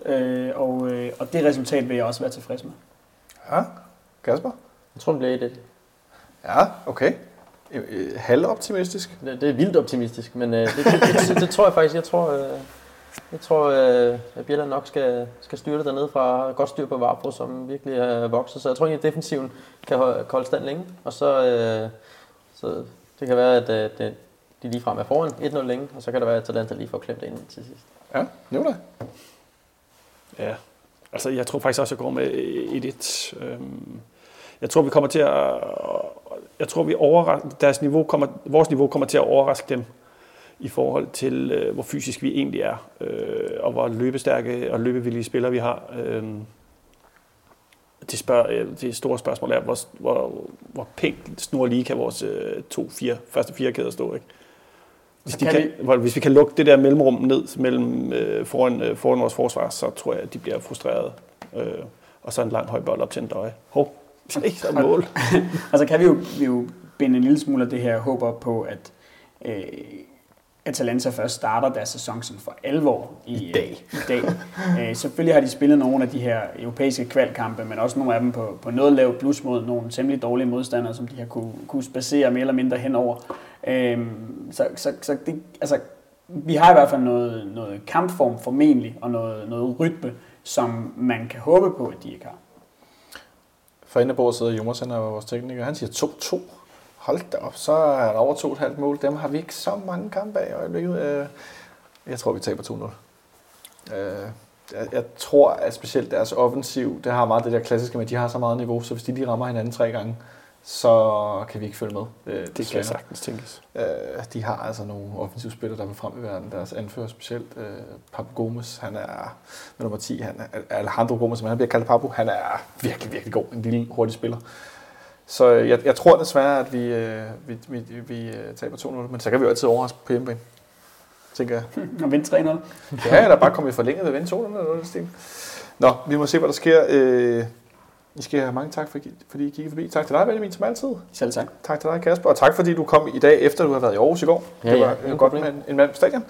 2-1, øh, og, øh, og det resultat vil jeg også være tilfreds med. Ja, Kasper? Jeg tror, det bliver 1 Ja, okay. Øh, øh, Halvoptimistisk. det, det er vildt optimistisk, men øh, det, det, det, det, tror jeg faktisk. Jeg tror, øh, jeg tror øh, at Bjelland nok skal, skal styre det dernede fra. Godt styr på Varbro, som virkelig er vokset. Så jeg tror egentlig, at defensiven kan holde, kan holde stand længe. Og så, øh, så det kan være, at øh, det, de lige frem er foran 1-0 længe, og så kan der være, at Atalanta lige får klemt det ind til sidst. Ja, nævn det. Ja, altså jeg tror faktisk også, at jeg går med 1-1. Øhm, Jeg tror, vi kommer til at... Jeg tror, vi overrasker, deres niveau kommer, vores niveau kommer til at overraske dem i forhold til, øh, hvor fysisk vi egentlig er, øh, og hvor løbestærke og løbevillige spillere vi har. Øh, det, spørg, øh, det store spørgsmål er, hvor, hvor, hvor pænt snurlige kan vores øh, to fire, første fire kæder stå. Ikke? Hvis, de kan kan, hvor, hvis vi kan lukke det der mellemrum ned mellem, øh, foran, øh, foran vores forsvar, så tror jeg, at de bliver frustrerede. Øh, og så en lang høj bold op til en døje. Hov, ikke så mål. Og så kan vi jo, vi jo binde en lille smule af det her håb op på, at øh, Atalanta først starter deres sæson sådan for alvor i, I dag. I dag. Øh, selvfølgelig har de spillet nogle af de her europæiske kvalkampe, men også nogle af dem på, på noget lavt plus mod nogle temmelig dårlige modstandere, som de har kunne, kunne spacere mere eller mindre henover. Øh, så så, så det, altså, vi har i hvert fald noget, noget kampform formentlig, og noget, noget rytme, som man kan håbe på, at de ikke har fra inde på sidder Jonas, han er vores tekniker. Han siger 2-2. Hold da op, så er der over 2,5 mål. Dem har vi ikke så mange kampe af i øjeblikket. Øh, jeg tror, vi taber 2-0. Øh, jeg, jeg tror, at specielt deres offensiv, det har meget det der klassiske med, at de har så meget niveau, så hvis de lige rammer hinanden tre gange, så kan vi ikke følge med. Øh, Det desværre. kan sagtens tænkes. Øh, de har altså nogle offensivspillere, der vil frem i verden. Deres anfører specielt, øh, Papu Gomes, han er med nummer 10, han er, Alejandro Gomes, som han bliver kaldt Papu, han er virkelig, virkelig god. En lille, hurtig spiller. Så øh, jeg, jeg tror desværre, at vi, øh, vi, vi, vi øh, taber 2-0, men så kan vi jo altid overraske på hjemmebane. Tænker jeg. Og vinde 3-0. Ja, eller bare komme i forlænget ved at vinde 2-0 eller noget i den stil. Nå, vi må se, hvad der sker. Øh, I skal have mange tak, fordi, fordi I kiggede forbi. Tak til dig, Benjamin, som altid. Selv tak. Tak til dig, Kasper, og tak fordi du kom i dag, efter du har været i Aarhus i går. Ja, det var ja, godt problem. med en, en mand på stadion.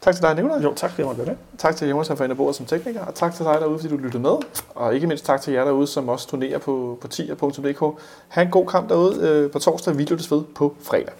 Tak til dig, Nicolaj. Jo, tak fordi jeg måtte være med. Tak til Jonas, for bordet som tekniker, og tak til dig derude, fordi du lyttede med. Og ikke mindst tak til jer derude, som også turnerer på, på tier.dk. Ha' en god kamp derude øh, på torsdag. Vi lyttes ved på fredag.